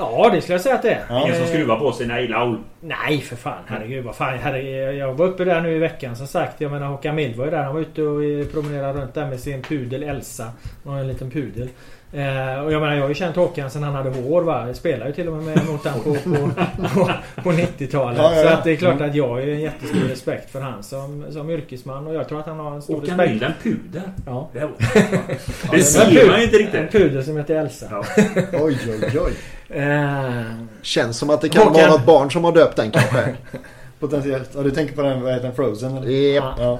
Ja, det skulle jag säga att det är. Ja. Ingen som skruvar på sig nej Laul. Nej för fan, herregud vad fan. Herregud, jag var uppe där nu i veckan som sagt. Jag menar Håkan Mild var ju där. Han var ute och eh, promenerade runt där med sin pudel Elsa. Han har en liten pudel. Eh, och jag menar jag har ju känt Håkan sedan han hade hår va. Jag spelar ju till och med mot han på, på, på, på 90-talet. Ja, ja, ja. Så att det är klart att jag har ju en jättestor respekt för han som, som yrkesman. Och jag tror att han har en stor Åka respekt. En puder. Ja. Det, var... Ja, det ser man ju inte En riktigt. pudel som heter Elsa. Ja. oj oj oj. Eh, Känns som att det kan Håkan. vara något barn som har döpt den kanske. Potentiellt. Ja, du tänker på den, vad heter den? Frozen? Eller? Japp. Ja.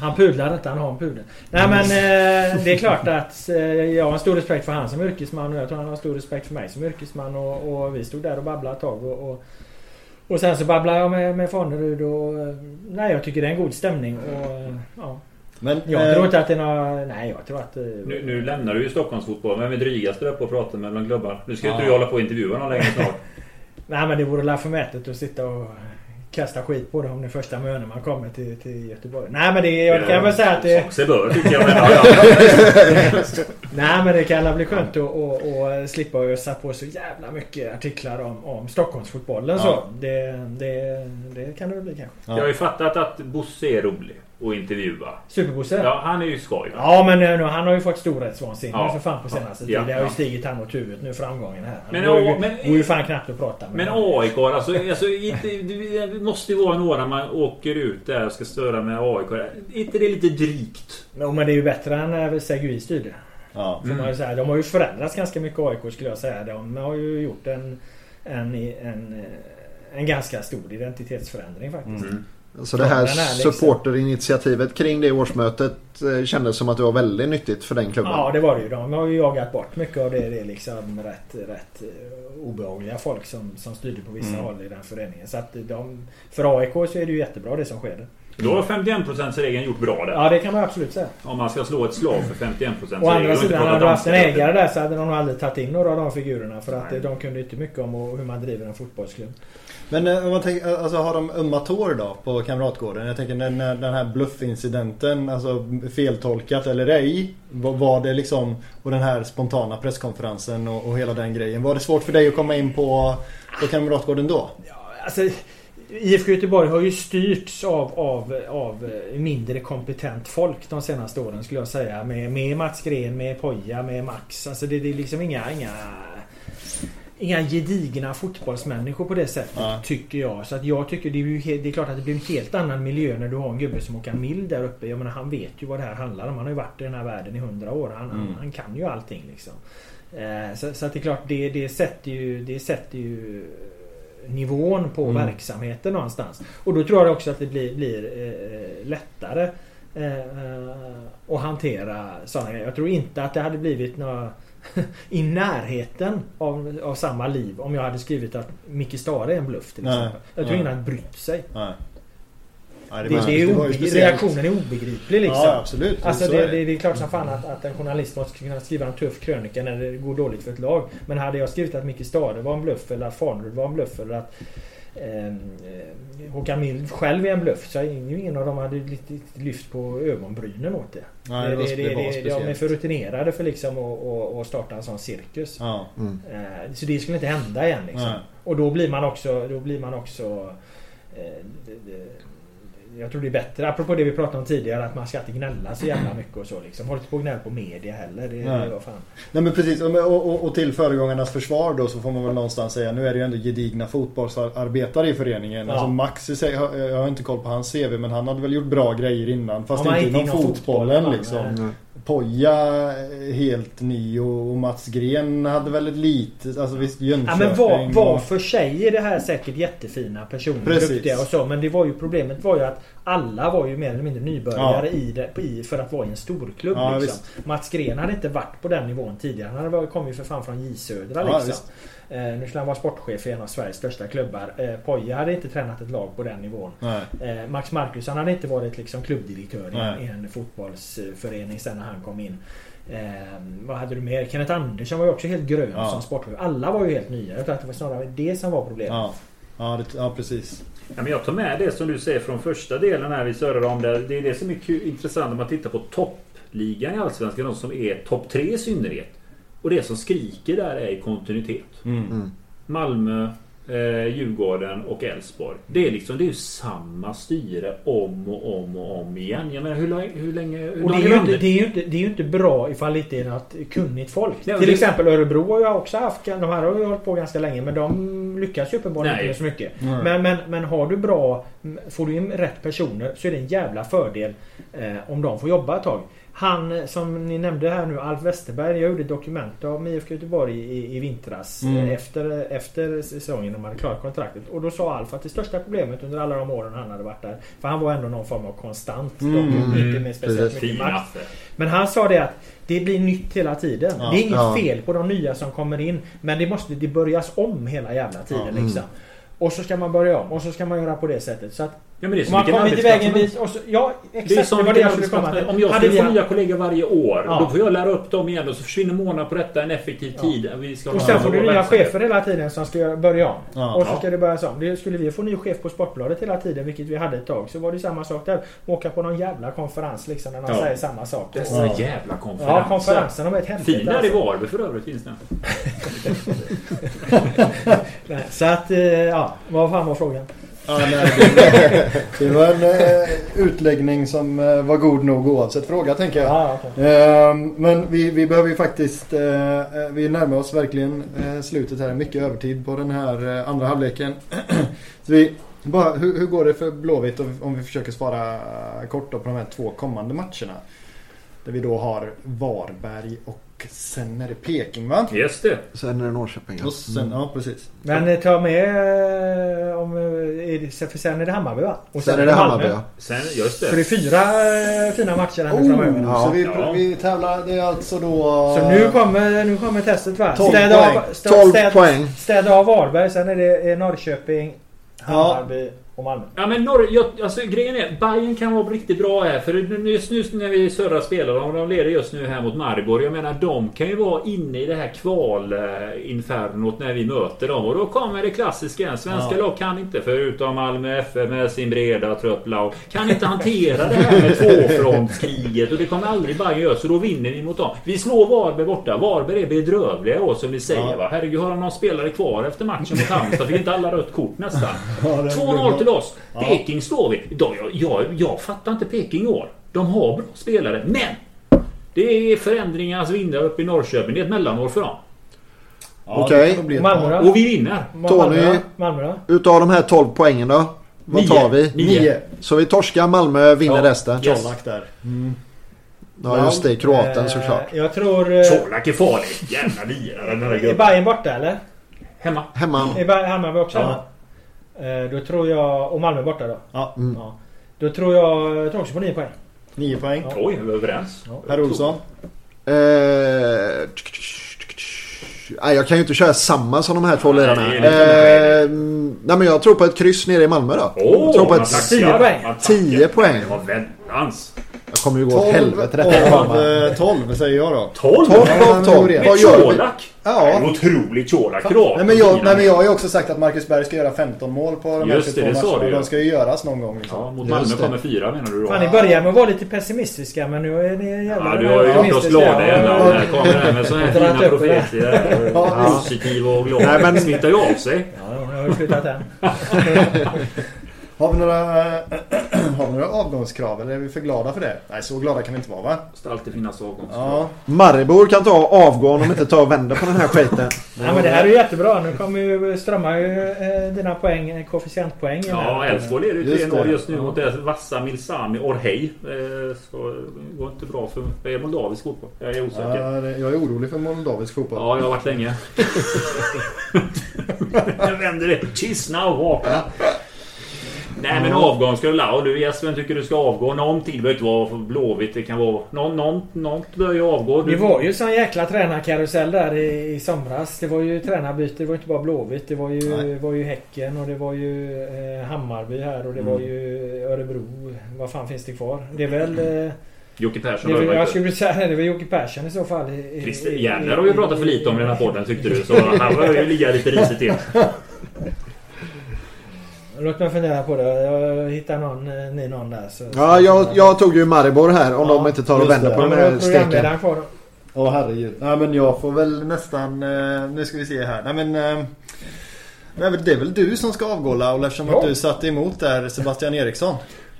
Han pudlar inte, han har en pudel. Nej men eh, det är klart att eh, jag har en stor respekt för han som yrkesman och jag tror han har stor respekt för mig som yrkesman. Och, och vi stod där och babblade ett tag. Och, och, och sen så babblade jag med, med Fanerud och... eh, Nej jag tycker det är en god stämning och... eh, Ja. Men Jag eh, tror inte att det är några... Nej jag tror att... eh, Nu, nu lämnar du ju Stockholmsfotbollen. Vem är drygast där uppe och pratar med bland klubbar? Nu ska ju inte Ja. du hålla på och intervjua någon längre snart. Nej men det vore la förmätet att sitta och kasta skit på det om det första mönen man kommer till, till Göteborg. Nej men det... Jag kan väl säga att det... Som sig bör tycker jag. Men, ja, ja. Nej men det kan bli skönt att, att, att slippa ösa på så jävla mycket artiklar om, om Stockholmsfotbollen Ja. så. Det, det, det kan det väl bli kanske. Ja. Jag har ju fattat att Bosse är rolig. Och intervjua. Superbosse? Ja, han är ju skoj. Ja, men nu, han har ju fått storhetsvansinne Ja. för fan på senaste Ja. tiden. Det har ju Ja. stigit han åt huvudet nu, framgången här. Men- det går, ju, men- går ju fan knappt att prata med. Men AIK alltså, alltså inte, det måste ju vara några man åker ut där och ska störa med AIK. Är inte det lite drygt? Jo, men det är ju bättre än när Segui styrde. Ja. Man säga. De har ju förändrats ganska mycket AIK skulle jag säga. De har ju gjort en, en, en, en ganska stor identitetsförändring faktiskt. Mm. Så det här liksom- supporterinitiativet kring det årsmötet eh, kändes som att det var väldigt nyttigt för den klubben. Ja det var det ju. De har ju jagat bort mycket av det. Det är liksom rätt, rätt eh, obehagliga folk som, som styrde på vissa Mm. håll i den föreningen. Så att de, för AIK så är det ju jättebra det som sker. Då har 51%-regeln gjort bra där. Ja det kan man absolut säga. Om man ska slå ett slag för 51% Å andra sidan hade du haft en ägare där så hade de nog aldrig tagit in några av de figurerna. För att eh, de kunde inte mycket om hur man driver en fotbollsklubb. Men eh, om man tänker, eh, alltså har de ömma tår då på Kamratgården? Jag tänker när, när den här bluffincidenten, alltså feltolkat eller ej. Var, var det liksom, och den här spontana presskonferensen och, och hela den grejen. Var det svårt för dig att komma in på, på Kamratgården då? Ja, alltså, IFK Göteborg har ju styrts av, av, av mindre kompetent folk de senaste åren skulle jag säga. Med, med Mats Gren, med Poja, med Max. Alltså det, det är liksom inga, inga, inga gedigna fotbollsmänniskor på det sättet. Nej. Tycker jag. Så att jag tycker det är, ju he- det är klart att det blir en helt annan miljö när du har en gubbe som Håkan Mild där uppe. Jag menar han vet ju vad det här handlar om. Han har ju varit i den här världen i hundra år. Han, han, Mm. han kan ju allting liksom. Eh, så, så att det är klart det, det, sätter ju, det sätter ju nivån på Mm. verksamheten någonstans. Och då tror jag också att det blir, blir eh, lättare eh, eh, att hantera sådana grejer. Jag tror inte att det hade blivit några i närheten av, av samma liv om jag hade skrivit att Micke Stare är en bluff till Nej. exempel. Jag tror Nej. ingen hade brytt sig. Nej. Nej, Det, var- det är reaktionen är obegriplig liksom. Ja absolut. Alltså det, det, det är klart som fan att, att en journalist måste kunna skriva en tuff krönika när det går dåligt för ett lag. Men hade jag skrivit att Micke Stare var en bluff eller att Farnerud var en bluff eller att eh, eh, Håkan Mild själv är en bluff så ingen av dem hade lite lyft på ögonbrynen åt det. Nej, det, var, det, det, det var det, de är för rutinerade för liksom att, att starta en sån cirkus. Ja. Mm. Eh, Så det skulle inte hända igen liksom. Och då blir man också... Då blir man också eh, det, det, jag tror det är bättre, apropå det vi pratade om tidigare, att man ska inte gnälla så jävla mycket och så liksom. Håll inte på och gnäll på media heller. Det, Nej. det var fan. Nej men precis, och, och, och till föregångarnas försvar då så får man väl någonstans säga Nu är det ju ändå gedigna fotbollsarbetare i föreningen. Ja. Alltså Max, i sig- jag jag har inte koll på hans CV men han hade väl gjort bra grejer innan. Fast Ja, inte inom inom fotbollen fotbollen, liksom. nej. Poja eh, helt ny och, Mats Gren hade väl ett litet, alltså visst Ja, Jönköping. men var, var för sig är det här säkert jättefina personer. Precis. Duktiga och så. Men det var ju problemet var ju att alla var ju mer eller mindre nybörjare Ja. i det, i, för att vara i en storklubb. Ja, liksom. Mats Gren hade inte varit på den nivån tidigare. Han kom ju för fan från J Södra Ja, liksom. Eh, nu skulle han vara sportchef i en av Sveriges största klubbar. Eh, Poja hade inte tränat ett lag på den nivån. Eh, Max Marcus han hade inte varit liksom klubbdirektör i en, Nej. i en fotbollsförening sen när han kom in. Eh, vad hade du mer? Kenneth Andersson var ju också helt grön Ja. som sportchef. Alla var ju helt nya. Jag tror att det var snarare det som var problemet. Ja. Ja, det, ja precis. Ja, men jag tar med det som du säger från första delen här vi surrade om. Det, det är det som är kul, intressant om man tittar på toppligan i Allsvenskan. De som är topp tre i synnerhet. Och det som skriker där är kontinuitet. Mm. Malmö, eh, Djurgården och Elfsborg. Det är liksom det är ju samma styre om och om och om igen. Jag menar hur, länge- hur länge... Hur Och det är, ju inte, det, är ju inte, det är ju inte bra ifall det inte är något kunnigt folk. Ja, Till det- exempel Örebro har ju också haft, de här har ju hållit på ganska länge men de lyckas ju uppenbarligen Nej. inte så mycket. Nej. Men, men, men har du bra, får du in rätt personer så är det en jävla fördel eh, om de får jobba ett tag. Han eh, som ni nämnde här nu, Alf Westerberg. Jag gjorde ett dokument om IFK Göteborg i, i vintras. Mm. eh, Efter, efter säsongen när man hade klarat kontraktet. Och då sa Alf att det största problemet under alla de åren han hade varit där. För han var ändå någon form av konstant. Mm. inte Mm. med speciellt mycket makt. Men han sa det att det blir nytt hela tiden. Ja. Det är inget Ja. fel på de nya som kommer in. Men det måste det börjas om hela jävla tiden Ja. liksom. Och så ska man börja om och så ska man göra på det sättet. Så att Ja, men det är om som man till arbetsplats vägen som- dit och så, Ja exakt. Det är Det, som var det jag skulle komma till. Om jag skulle få nya kollegor varje år. Ja. Då får jag lära upp dem igen och så försvinner månader på detta en effektiv Ja. tid. Vi ska Och sen en får du nya chefer hela tiden som ska börja om. Ja. Och så Ja. ska det börjas om. Det skulle vi få ny chef på Sportbladet hela tiden, vilket vi hade ett tag, så var det samma sak där. Åka på någon jävla konferens liksom när Ja. säger samma sak. Dessa Ja. jävla konferenser. Ja, konferensen de är ett helvete. Fin där i alltså. Varberg för övrigt finns. Nej, Så att, eh, ja. Vad fan var frågan? Ja, nej, det, det var en uh, utläggning som uh, var god nog oavsett fråga tänker jag. Ja, okay. uh, men vi, vi behöver ju faktiskt, vi närmar oss verkligen slutet här. Mycket övertid på den här andra halvleken. Så vi, bara, hur, hur går det för Blåvitt om vi försöker svara kort på de här två kommande matcherna? Där vi då har Varberg och sen är det Peking va? Just det. Sen är det Norrköping. Ja. Och sen, ja precis. Men eh, ta med eh, om... Eh, för sen är det Hammarby va? Och sen, sen är det Hammarby ja. Sen, just det. Så det är fyra fina matcher här oh, framöver. Ja. Så vi, ja. vi tävlar, det är alltså då... Så nu kommer, nu kommer testet va? 12 städa poäng. Av, städ, 12 poäng. Städa av Varberg, sen är det Norrköping, Hammarby. Ja och Malmö. Ja men Norr, jag, alltså, grejen är Bayern kan vara riktigt bra här. För just nu när vi Södra spelar och de leder just nu här mot Maribor. Jag menar de kan ju vara inne i det här kvalinfernot när vi möter dem. Och då kommer det klassiska. Svenska ja. lag kan inte förutom Malmö FF med sin breda trupp lag. Kan inte hantera det här med tvåfrontskriget. Och det kommer aldrig Bayern göra. Så då vinner vi mot dem. Vi slår Varberg borta. Varberg är bedrövliga år som vi säger. Ja. Va? Herregud har de någon spelare kvar efter matchen mot Halmstad? Fick inte alla rött kort nästan. Ja, 2-0 till oss. Ja. Peking står vi. Jag, jag, jag fattar inte Peking i år. De har bra spelare, men det är förändringarnas vindar uppe i Norrköping. Det är ett mellanår för dem. Ja, Okej. Okay. Malmö då? Och vi vinner. Tony, Malmö då? utav de här 12 poängen då? Vad tar vi? Nio. Så vi torskar, Malmö vinner ja, resten? Yes. Colak där. Mm. Ja just det, kroaten eh, såklart. Jag tror... Eh, Colak är farlig. Jävla lirare. Är Bayern borta eller? Hemma. Hemma. Är Hammarby också? Ja. Eh, då tror jag... Och Malmö borta då? Ja. Mm. ja. Då tror jag... Jag tror också på 9 poäng. 9 poäng. Ja. Oj, vi är överens. Ja. Herr Olsson? Eh, nej, jag kan ju inte köra samma som de här två ledarna. Eh, nej, men jag tror på ett kryss nere i Malmö då. Oh, jag tror på ett 10 poäng. 10 poäng. Det var väntans. Jag kommer ju gå åt helvete detta av 12 säger jag då. 12? 12 av 12. Vad gör Colak? Ja. En otrolig Colak-krav. Nej, men jag, nej men jag har ju också sagt att Marcus Berg ska göra 15 mål på de här 22 matcherna. Och de ska ju göras någon gång. Liksom. Ja, mot Malmö kommer fyra menar du då? Fan, ni börjar med att vara lite pessimistiska men nu är ni jävla... Ja, du har ju gjort oss glada igen. Här kommer det med sådana här fina profeter. Positiv och glad. Nej, men... smittar ju av sig. Ja, jag har ju flyttat hem. Har vi några, har vi några avgångskrav eller är vi för glada för det? Nej, så glada kan vi inte vara va? Det ska alltid finnas avgångskrav. Ja. Maribor kan ta avgå om inte tar och vänder på den här skiten. ja, men det här är ju jättebra. Nu kommer ju strömma ju eh, dina poäng, eh, koefficientpoäng. Ja, Elfsborg leder ju 3-0 just nu ja. mot det vassa Milsami Orhei. Eh, så går inte bra för det är moldavisk fotboll. Jag är osäker. Ja, jag är orolig för moldavisk fotboll. Ja, jag har varit länge. jag vänder det. Kissna och vakna. Nej men avgång ska du la. Och du Jesper tycker du ska avgå. Någonting. Det behöver inte vara Blåvitt. Det kan vara... Någon, någon, något bör ju avgå. Du... Det var ju sån jäkla tränarkarusell där i, i somras. Det var ju tränarbyte. Det var inte bara Blåvitt. Det var ju, var ju Häcken och det var ju eh, Hammarby här och det mm. var ju Örebro. Vad fan finns det kvar? Det är väl... Eh, Jocke Persson det, var, Jag skulle säga det. var Jocke Persson i så fall. Christer Järner har vi pratat för lite om i den här podden tyckte du. Så han var ju ligga lite risigt till. Låt mig fundera på det. Jag hittar någon, eh, ni någon där. Så, ja, jag, jag tog ju Maribor här om ja, de inte tar och vänder på den här steken. Åh oh, herregud. Nej men jag får väl nästan... Eh, nu ska vi se här. Nej men... Eh, det är väl du som ska avgå Laul eftersom ja. att du satte emot där Sebastian Eriksson.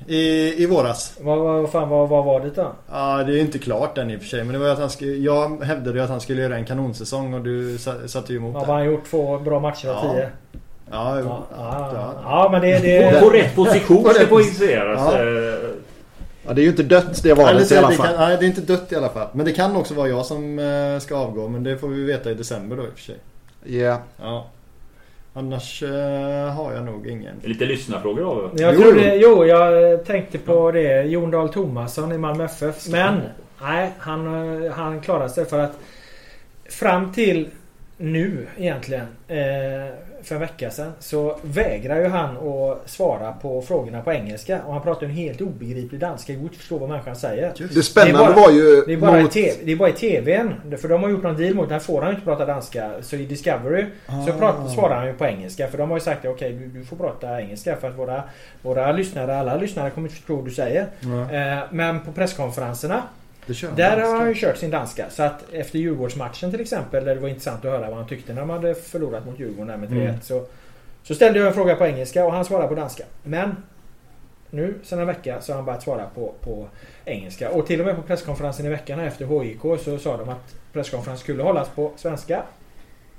I, i våras. Vad, vad, fan, vad, vad var det då? Ja, det är inte klart än i och för sig. Men det var att han skulle, jag hävdade ju att han skulle göra en kanonsäsong och du satte ju emot ja, det. Han har gjort två bra matcher av ja. tio. Ja, ja, ja, ja. men det... det... På rätt position ska poängteras. Ja. ja, det är ju inte dött det valet i alla fall. Kan, nej, det är inte dött i alla fall. Men det kan också vara jag som eh, ska avgå. Men det får vi veta i december då i och för sig. Yeah. Ja. Annars uh, har jag nog ingen. Lite lyssnarfrågor av jag jo. Trodde, jo, jag tänkte på det. Jon Dahl Tomasson i Malmö FF. Men nej, han, han klarade sig för att fram till nu egentligen. Eh, för en vecka sedan så vägrar ju han att svara på frågorna på engelska. Och han pratar en helt obegriplig danska. Det går inte förstå vad människan säger. Det spännande det bara, var ju... Det är, bara mot... TV, det är bara i TVn. För de har gjort någon deal mot Där får han inte prata danska. Så i Discovery ah. så pratar, svarar han ju på engelska. För de har ju sagt att okej okay, du, du, får prata engelska. För att våra, våra lyssnare, alla lyssnare kommer inte förstå vad du säger. Mm. Eh, men på presskonferenserna där har han ju kört sin danska. Så att efter Djurgårdsmatchen till exempel, där det var intressant att höra vad han tyckte när de hade förlorat mot Djurgården med 3-1. Mm. Så, Så ställde jag en fråga på engelska och han svarade på danska. Men nu sen en vecka så har han börjat svara på, på engelska. Och till och med på presskonferensen i veckan efter HIK så sa de att presskonferensen skulle hållas på svenska.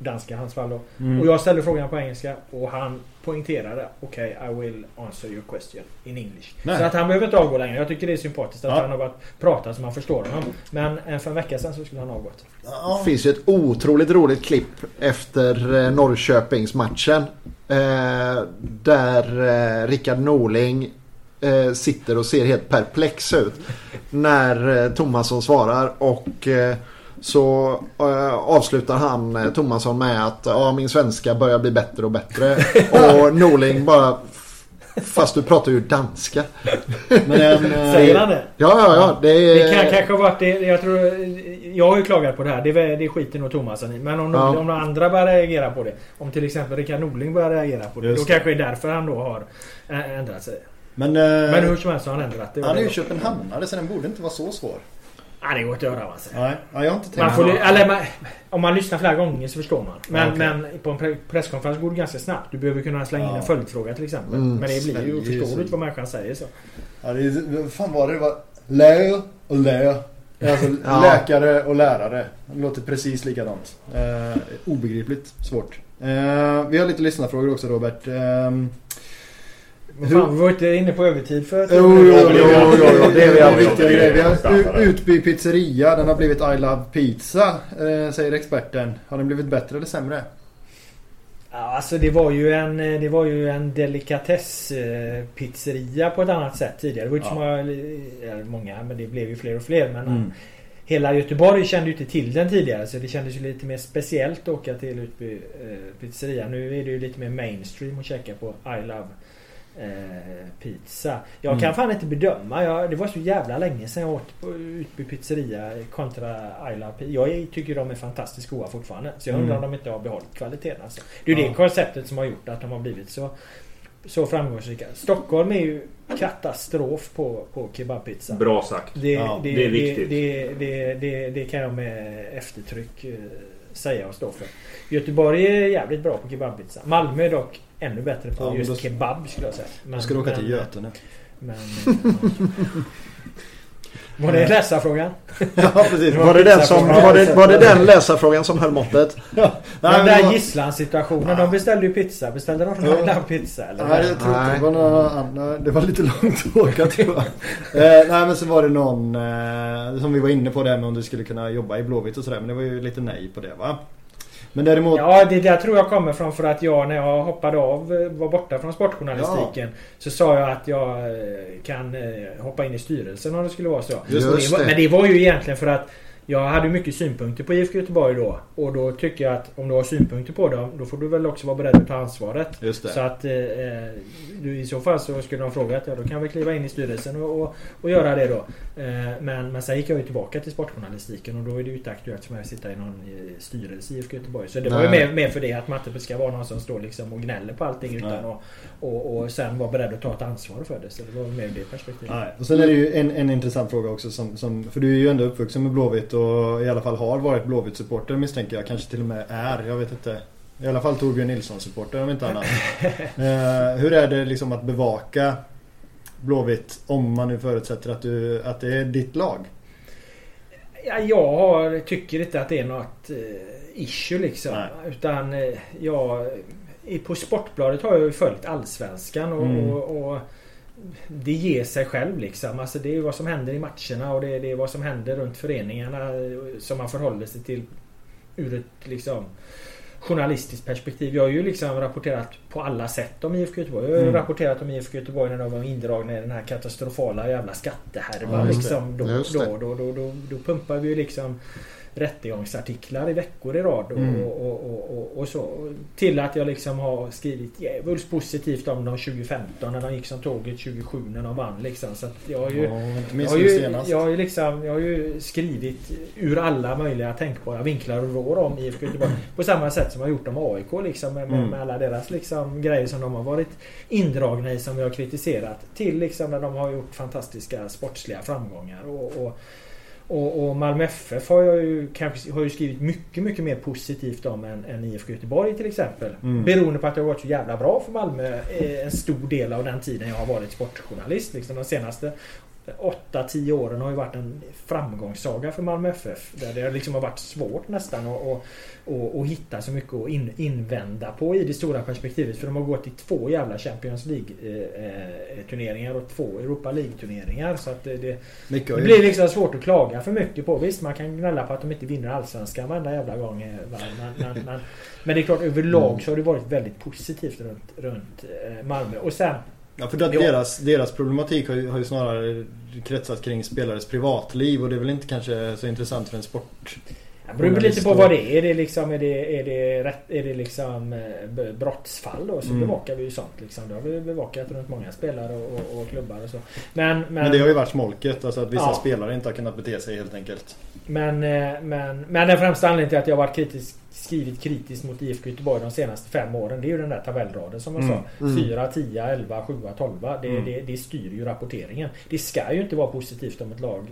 Danska hans fall då. Mm. Och jag ställde frågan på engelska och han poängterade Okej, okay, I will answer your question in English. Nej. Så att han behöver inte avgå längre. Jag tycker det är sympatiskt att Ja. han har börjat prata så man förstår honom. Men eh, för en vecka sedan så skulle han ha avgått. Det finns ju ett otroligt roligt klipp efter eh, Norrköpingsmatchen. Eh, där Rickard Norling sitter och ser helt perplex ut. När Tomasson svarar och så eh, avslutar han eh, Tomasson med att ja, min svenska börjar bli bättre och bättre. och Norling bara Fast du pratar ju danska. Men en, eh, Säger han det? Ja, ja, ja. Det, är, Det kan kanske ha varit det. Jag tror... Jag har ju klagat på det här. Det, är- det skiter nog Thomasson i. Men om, Ja. om de andra börjar reagera på det. Om till exempel Rickard Norling börjar reagera på det. Just då det. kanske det är därför han då har eh, ändrat sig. Men, eh, Men hur som helst har han ändrat det. han är ju Köpenhamnare så den borde inte vara så svår. Ja, det går inte att göra alltså. Nej, ja, jag har inte tänkt Man får, eller, man, om man lyssnar flera gånger så förstår man. Men, Ja, okej. men på en pre- presskonferens går det ganska snabbt. Du behöver kunna slänga in en följdfråga till exempel. Mm. Men det blir ju... Förstår du inte vad människan säger så? Ja, det är, fan var det? Det var lär och lär. Alltså Ja. läkare och lärare. Det låter precis likadant. Eh, obegripligt svårt. Eh, vi har lite lyssnarfrågor också Robert. Eh, Fan, vi var inte inne på övertid för... Jo, jo, jo, är- jo, jo, jo, det är Ja, en viktig det är grej. Vi har Utby pizzeria, den har blivit I Love Pizza, eh, säger experten. Har den blivit bättre eller sämre? Ja, alltså det var ju en, det var ju en delikatesspizzeria på ett annat sätt tidigare. Det var ju inte Ja. så många, många, men det blev ju fler och fler. Men Mm. hela Göteborg kände ju inte till den tidigare så det kändes ju lite mer speciellt att åka till Utby eh, pizzeria. Nu är det ju lite mer mainstream att käka på I Love eh, Pizza. Jag kan Mm. fan inte bedöma. Jag, det var så jävla länge sedan jag åt på Utby pizzeria kontra I Love Pizza. Jag tycker de är fantastiskt goda fortfarande. Så jag undrar Mm. om de inte har behållit kvaliteten. Alltså. Det är Ja. det konceptet som har gjort att de har blivit så, så framgångsrika. Stockholm är ju katastrof på, på kebabpizza. Bra sagt. Det, Ja, det, det är viktigt. Det, det, det, det kan jag med eftertryck eh, säga och stå för. Göteborg är jävligt bra på kebabpizza. Malmö dock ännu bättre på Ja, just då- kebab skulle jag säga. Men, Då ska du åka till Götene. Men... Var det läsarfrågan? Ja precis. var, det den som, var, det, var det den läsarfrågan som höll måttet? Den men där gisslansituationen. De beställde ju pizza. Beställde de Ja. Holland pizza? Eller? Nej, jag tror inte det var någon annan. Det var lite långt att åka tror jag. eh, nej men så var det någon eh, som vi var inne på det med om du skulle kunna jobba i Blåvitt och sådär. Men det var ju lite nej på det va? Men däremot... Ja, det där tror jag kommer från för att jag när jag hoppade av, eh, var borta från sportjournalistiken. Så sa jag att jag eh, kan eh, hoppa in i styrelsen om det skulle vara så. Det. Men det var ju egentligen för att jag hade mycket synpunkter på IFK Göteborg då. Och då tycker jag att om du har synpunkter på dem, då får du väl också vara beredd att ta ansvaret. Just det. Så att eh, eh, du, i så fall så skulle de fråga att ja, då kan väl kliva in i styrelsen och, och, och göra det då. Eh, men, men sen gick jag ju tillbaka till sportjournalistiken och då är det ju inte aktuellt för mig att sitta i någon eh, styrelse i IFK Göteborg. Så det var ju Nej. mer, mer för det att Matte ska vara någon som står liksom och gnäller på allting utan Nej. att och, och sen vara beredd att ta ett ansvar för det. Så det var mer det perspektivet. Nej. Och sen är det ju en, en intressant fråga också som, som, För du är ju ändå uppvuxen med Blåvitt och i alla fall har varit Blåvitt-supporter misstänker jag. Kanske till och med är. Jag vet inte. I alla fall Torbjörn Nilsson-supporter om inte annat. eh, hur är det liksom att bevaka Blåvitt om man nu förutsätter att, du, att det är ditt lag? Ja, jag har, tycker inte att det är något eh, issue liksom. Nej. Utan eh, jag... På Sportbladet har jag ju följt Allsvenskan och, Mm. och, och det ger sig själv liksom. Alltså det är ju vad som händer i matcherna och det, det är vad som händer runt föreningarna som man förhåller sig till ur ett liksom journalistiskt perspektiv. Jag har ju liksom rapporterat på alla sätt om IFK Göteborg. Jag har ju Mm. rapporterat om IFK Göteborg när de var indragna i den här katastrofala jävla skattehärvan. Ja, liksom. då, då, då, då, då, då pumpar vi ju liksom rättegångsartiklar i veckor i rad och, Mm. och, och, och, och så. Till att jag liksom har skrivit djävulskt positivt om dem 2015 när de gick som tåget 27 när de vann liksom. Så att jag har ju... Ja, Jag har, ju, jag, har ju liksom, jag har ju skrivit ur alla möjliga tänkbara vinklar och vrår om IFK Göteborg. På samma sätt som jag har gjort om AIK liksom, med, Mm. med alla deras liksom, grejer som de har varit indragna i som vi har kritiserat. Till liksom när de har gjort fantastiska sportsliga framgångar. Och, och, Och, och Malmö FF har jag ju, kanske, har ju skrivit mycket, mycket mer positivt om än, än IFK Göteborg till exempel. Mm. Beroende på att det har varit så jävla bra för Malmö eh, en stor del av den tiden jag har varit sportjournalist. Liksom de senaste 8-10 åren har ju varit en framgångssaga för Malmö FF. Där det liksom har varit svårt nästan att, att, att, att hitta så mycket att in, invända på i det stora perspektivet. För de har gått i två jävla Champions League-turneringar och två Europa League-turneringar. Så att det, det, det blir liksom svårt att klaga för mycket på. Visst, man kan gnälla på att de inte vinner Allsvenskan varenda jävla gång. eh, Men, men, men, men det är klart, överlag så har det varit väldigt positivt runt, runt eh, Malmö. Och sen Ja, för att deras, deras problematik har ju, har ju snarare kretsat kring spelares privatliv och det är väl inte kanske så intressant för en sport. Det beror lite på vad det är. Är det liksom, är det, är det, rätt, är det liksom eh, brottsfall då så Mm. bevakar vi ju sånt. Liksom. Det har vi bevakat runt många spelare och, och, och klubbar och så. Men, men, Men det har ju varit smolket, alltså att vissa Ja. spelare inte har kunnat bete sig helt enkelt. men, eh, men, men den främsta anledningen till att jag har varit kritisk, skrivit kritiskt mot IFK Göteborg de senaste fem åren det är ju den där tabellraden som jag Mm. sa. Mm. 4, 10, 11, 7, 12. Det, Mm. det, det styr ju rapporteringen. Det ska ju inte vara positivt om ett lag,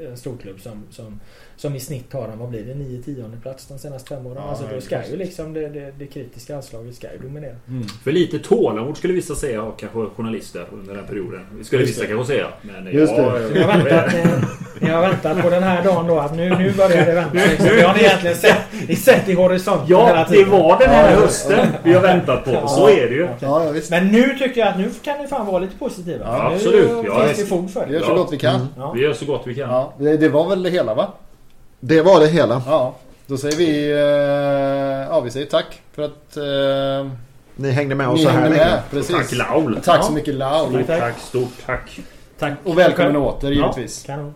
eh, en storklubb som, som, som i snitt har en, vad blir det, 9 tionde plats de senaste fem åren. Ja, alltså det då ska ju liksom det, det, det kritiska anslaget ska ju dominera. Mm. För lite tålamod skulle vissa säga, och kanske journalister under den perioden. Det skulle Just vissa det. kanske säga. Men Just jag, det. Jag har väntat, eh, jag har väntat på den här dagen då att nu, nu börjar det vänta. Liksom. Det har ni egentligen sett, ni sett i horisonten hela Ja, det var den här Ja, ja. hösten vi har väntat på. Så är det ju. Ja, ja visst. Men nu tycker jag att nu kan ni fan vara lite positiva. Ja, nu absolut. finns Ja, det visst. fog för Vi det. gör så Ja. gott vi kan. Mm. Ja. Vi gör så gott vi kan. Ja, det, det var väl det hela va? Det var det hela. Ja, då säger vi... Eh, ja, vi säger tack för att eh, Ni hängde med oss så här länge. Tack Laul. Tack Ja. så mycket Lau. Stort tack, stort tack. Tack. Och välkommen åter Ja, givetvis. kanon.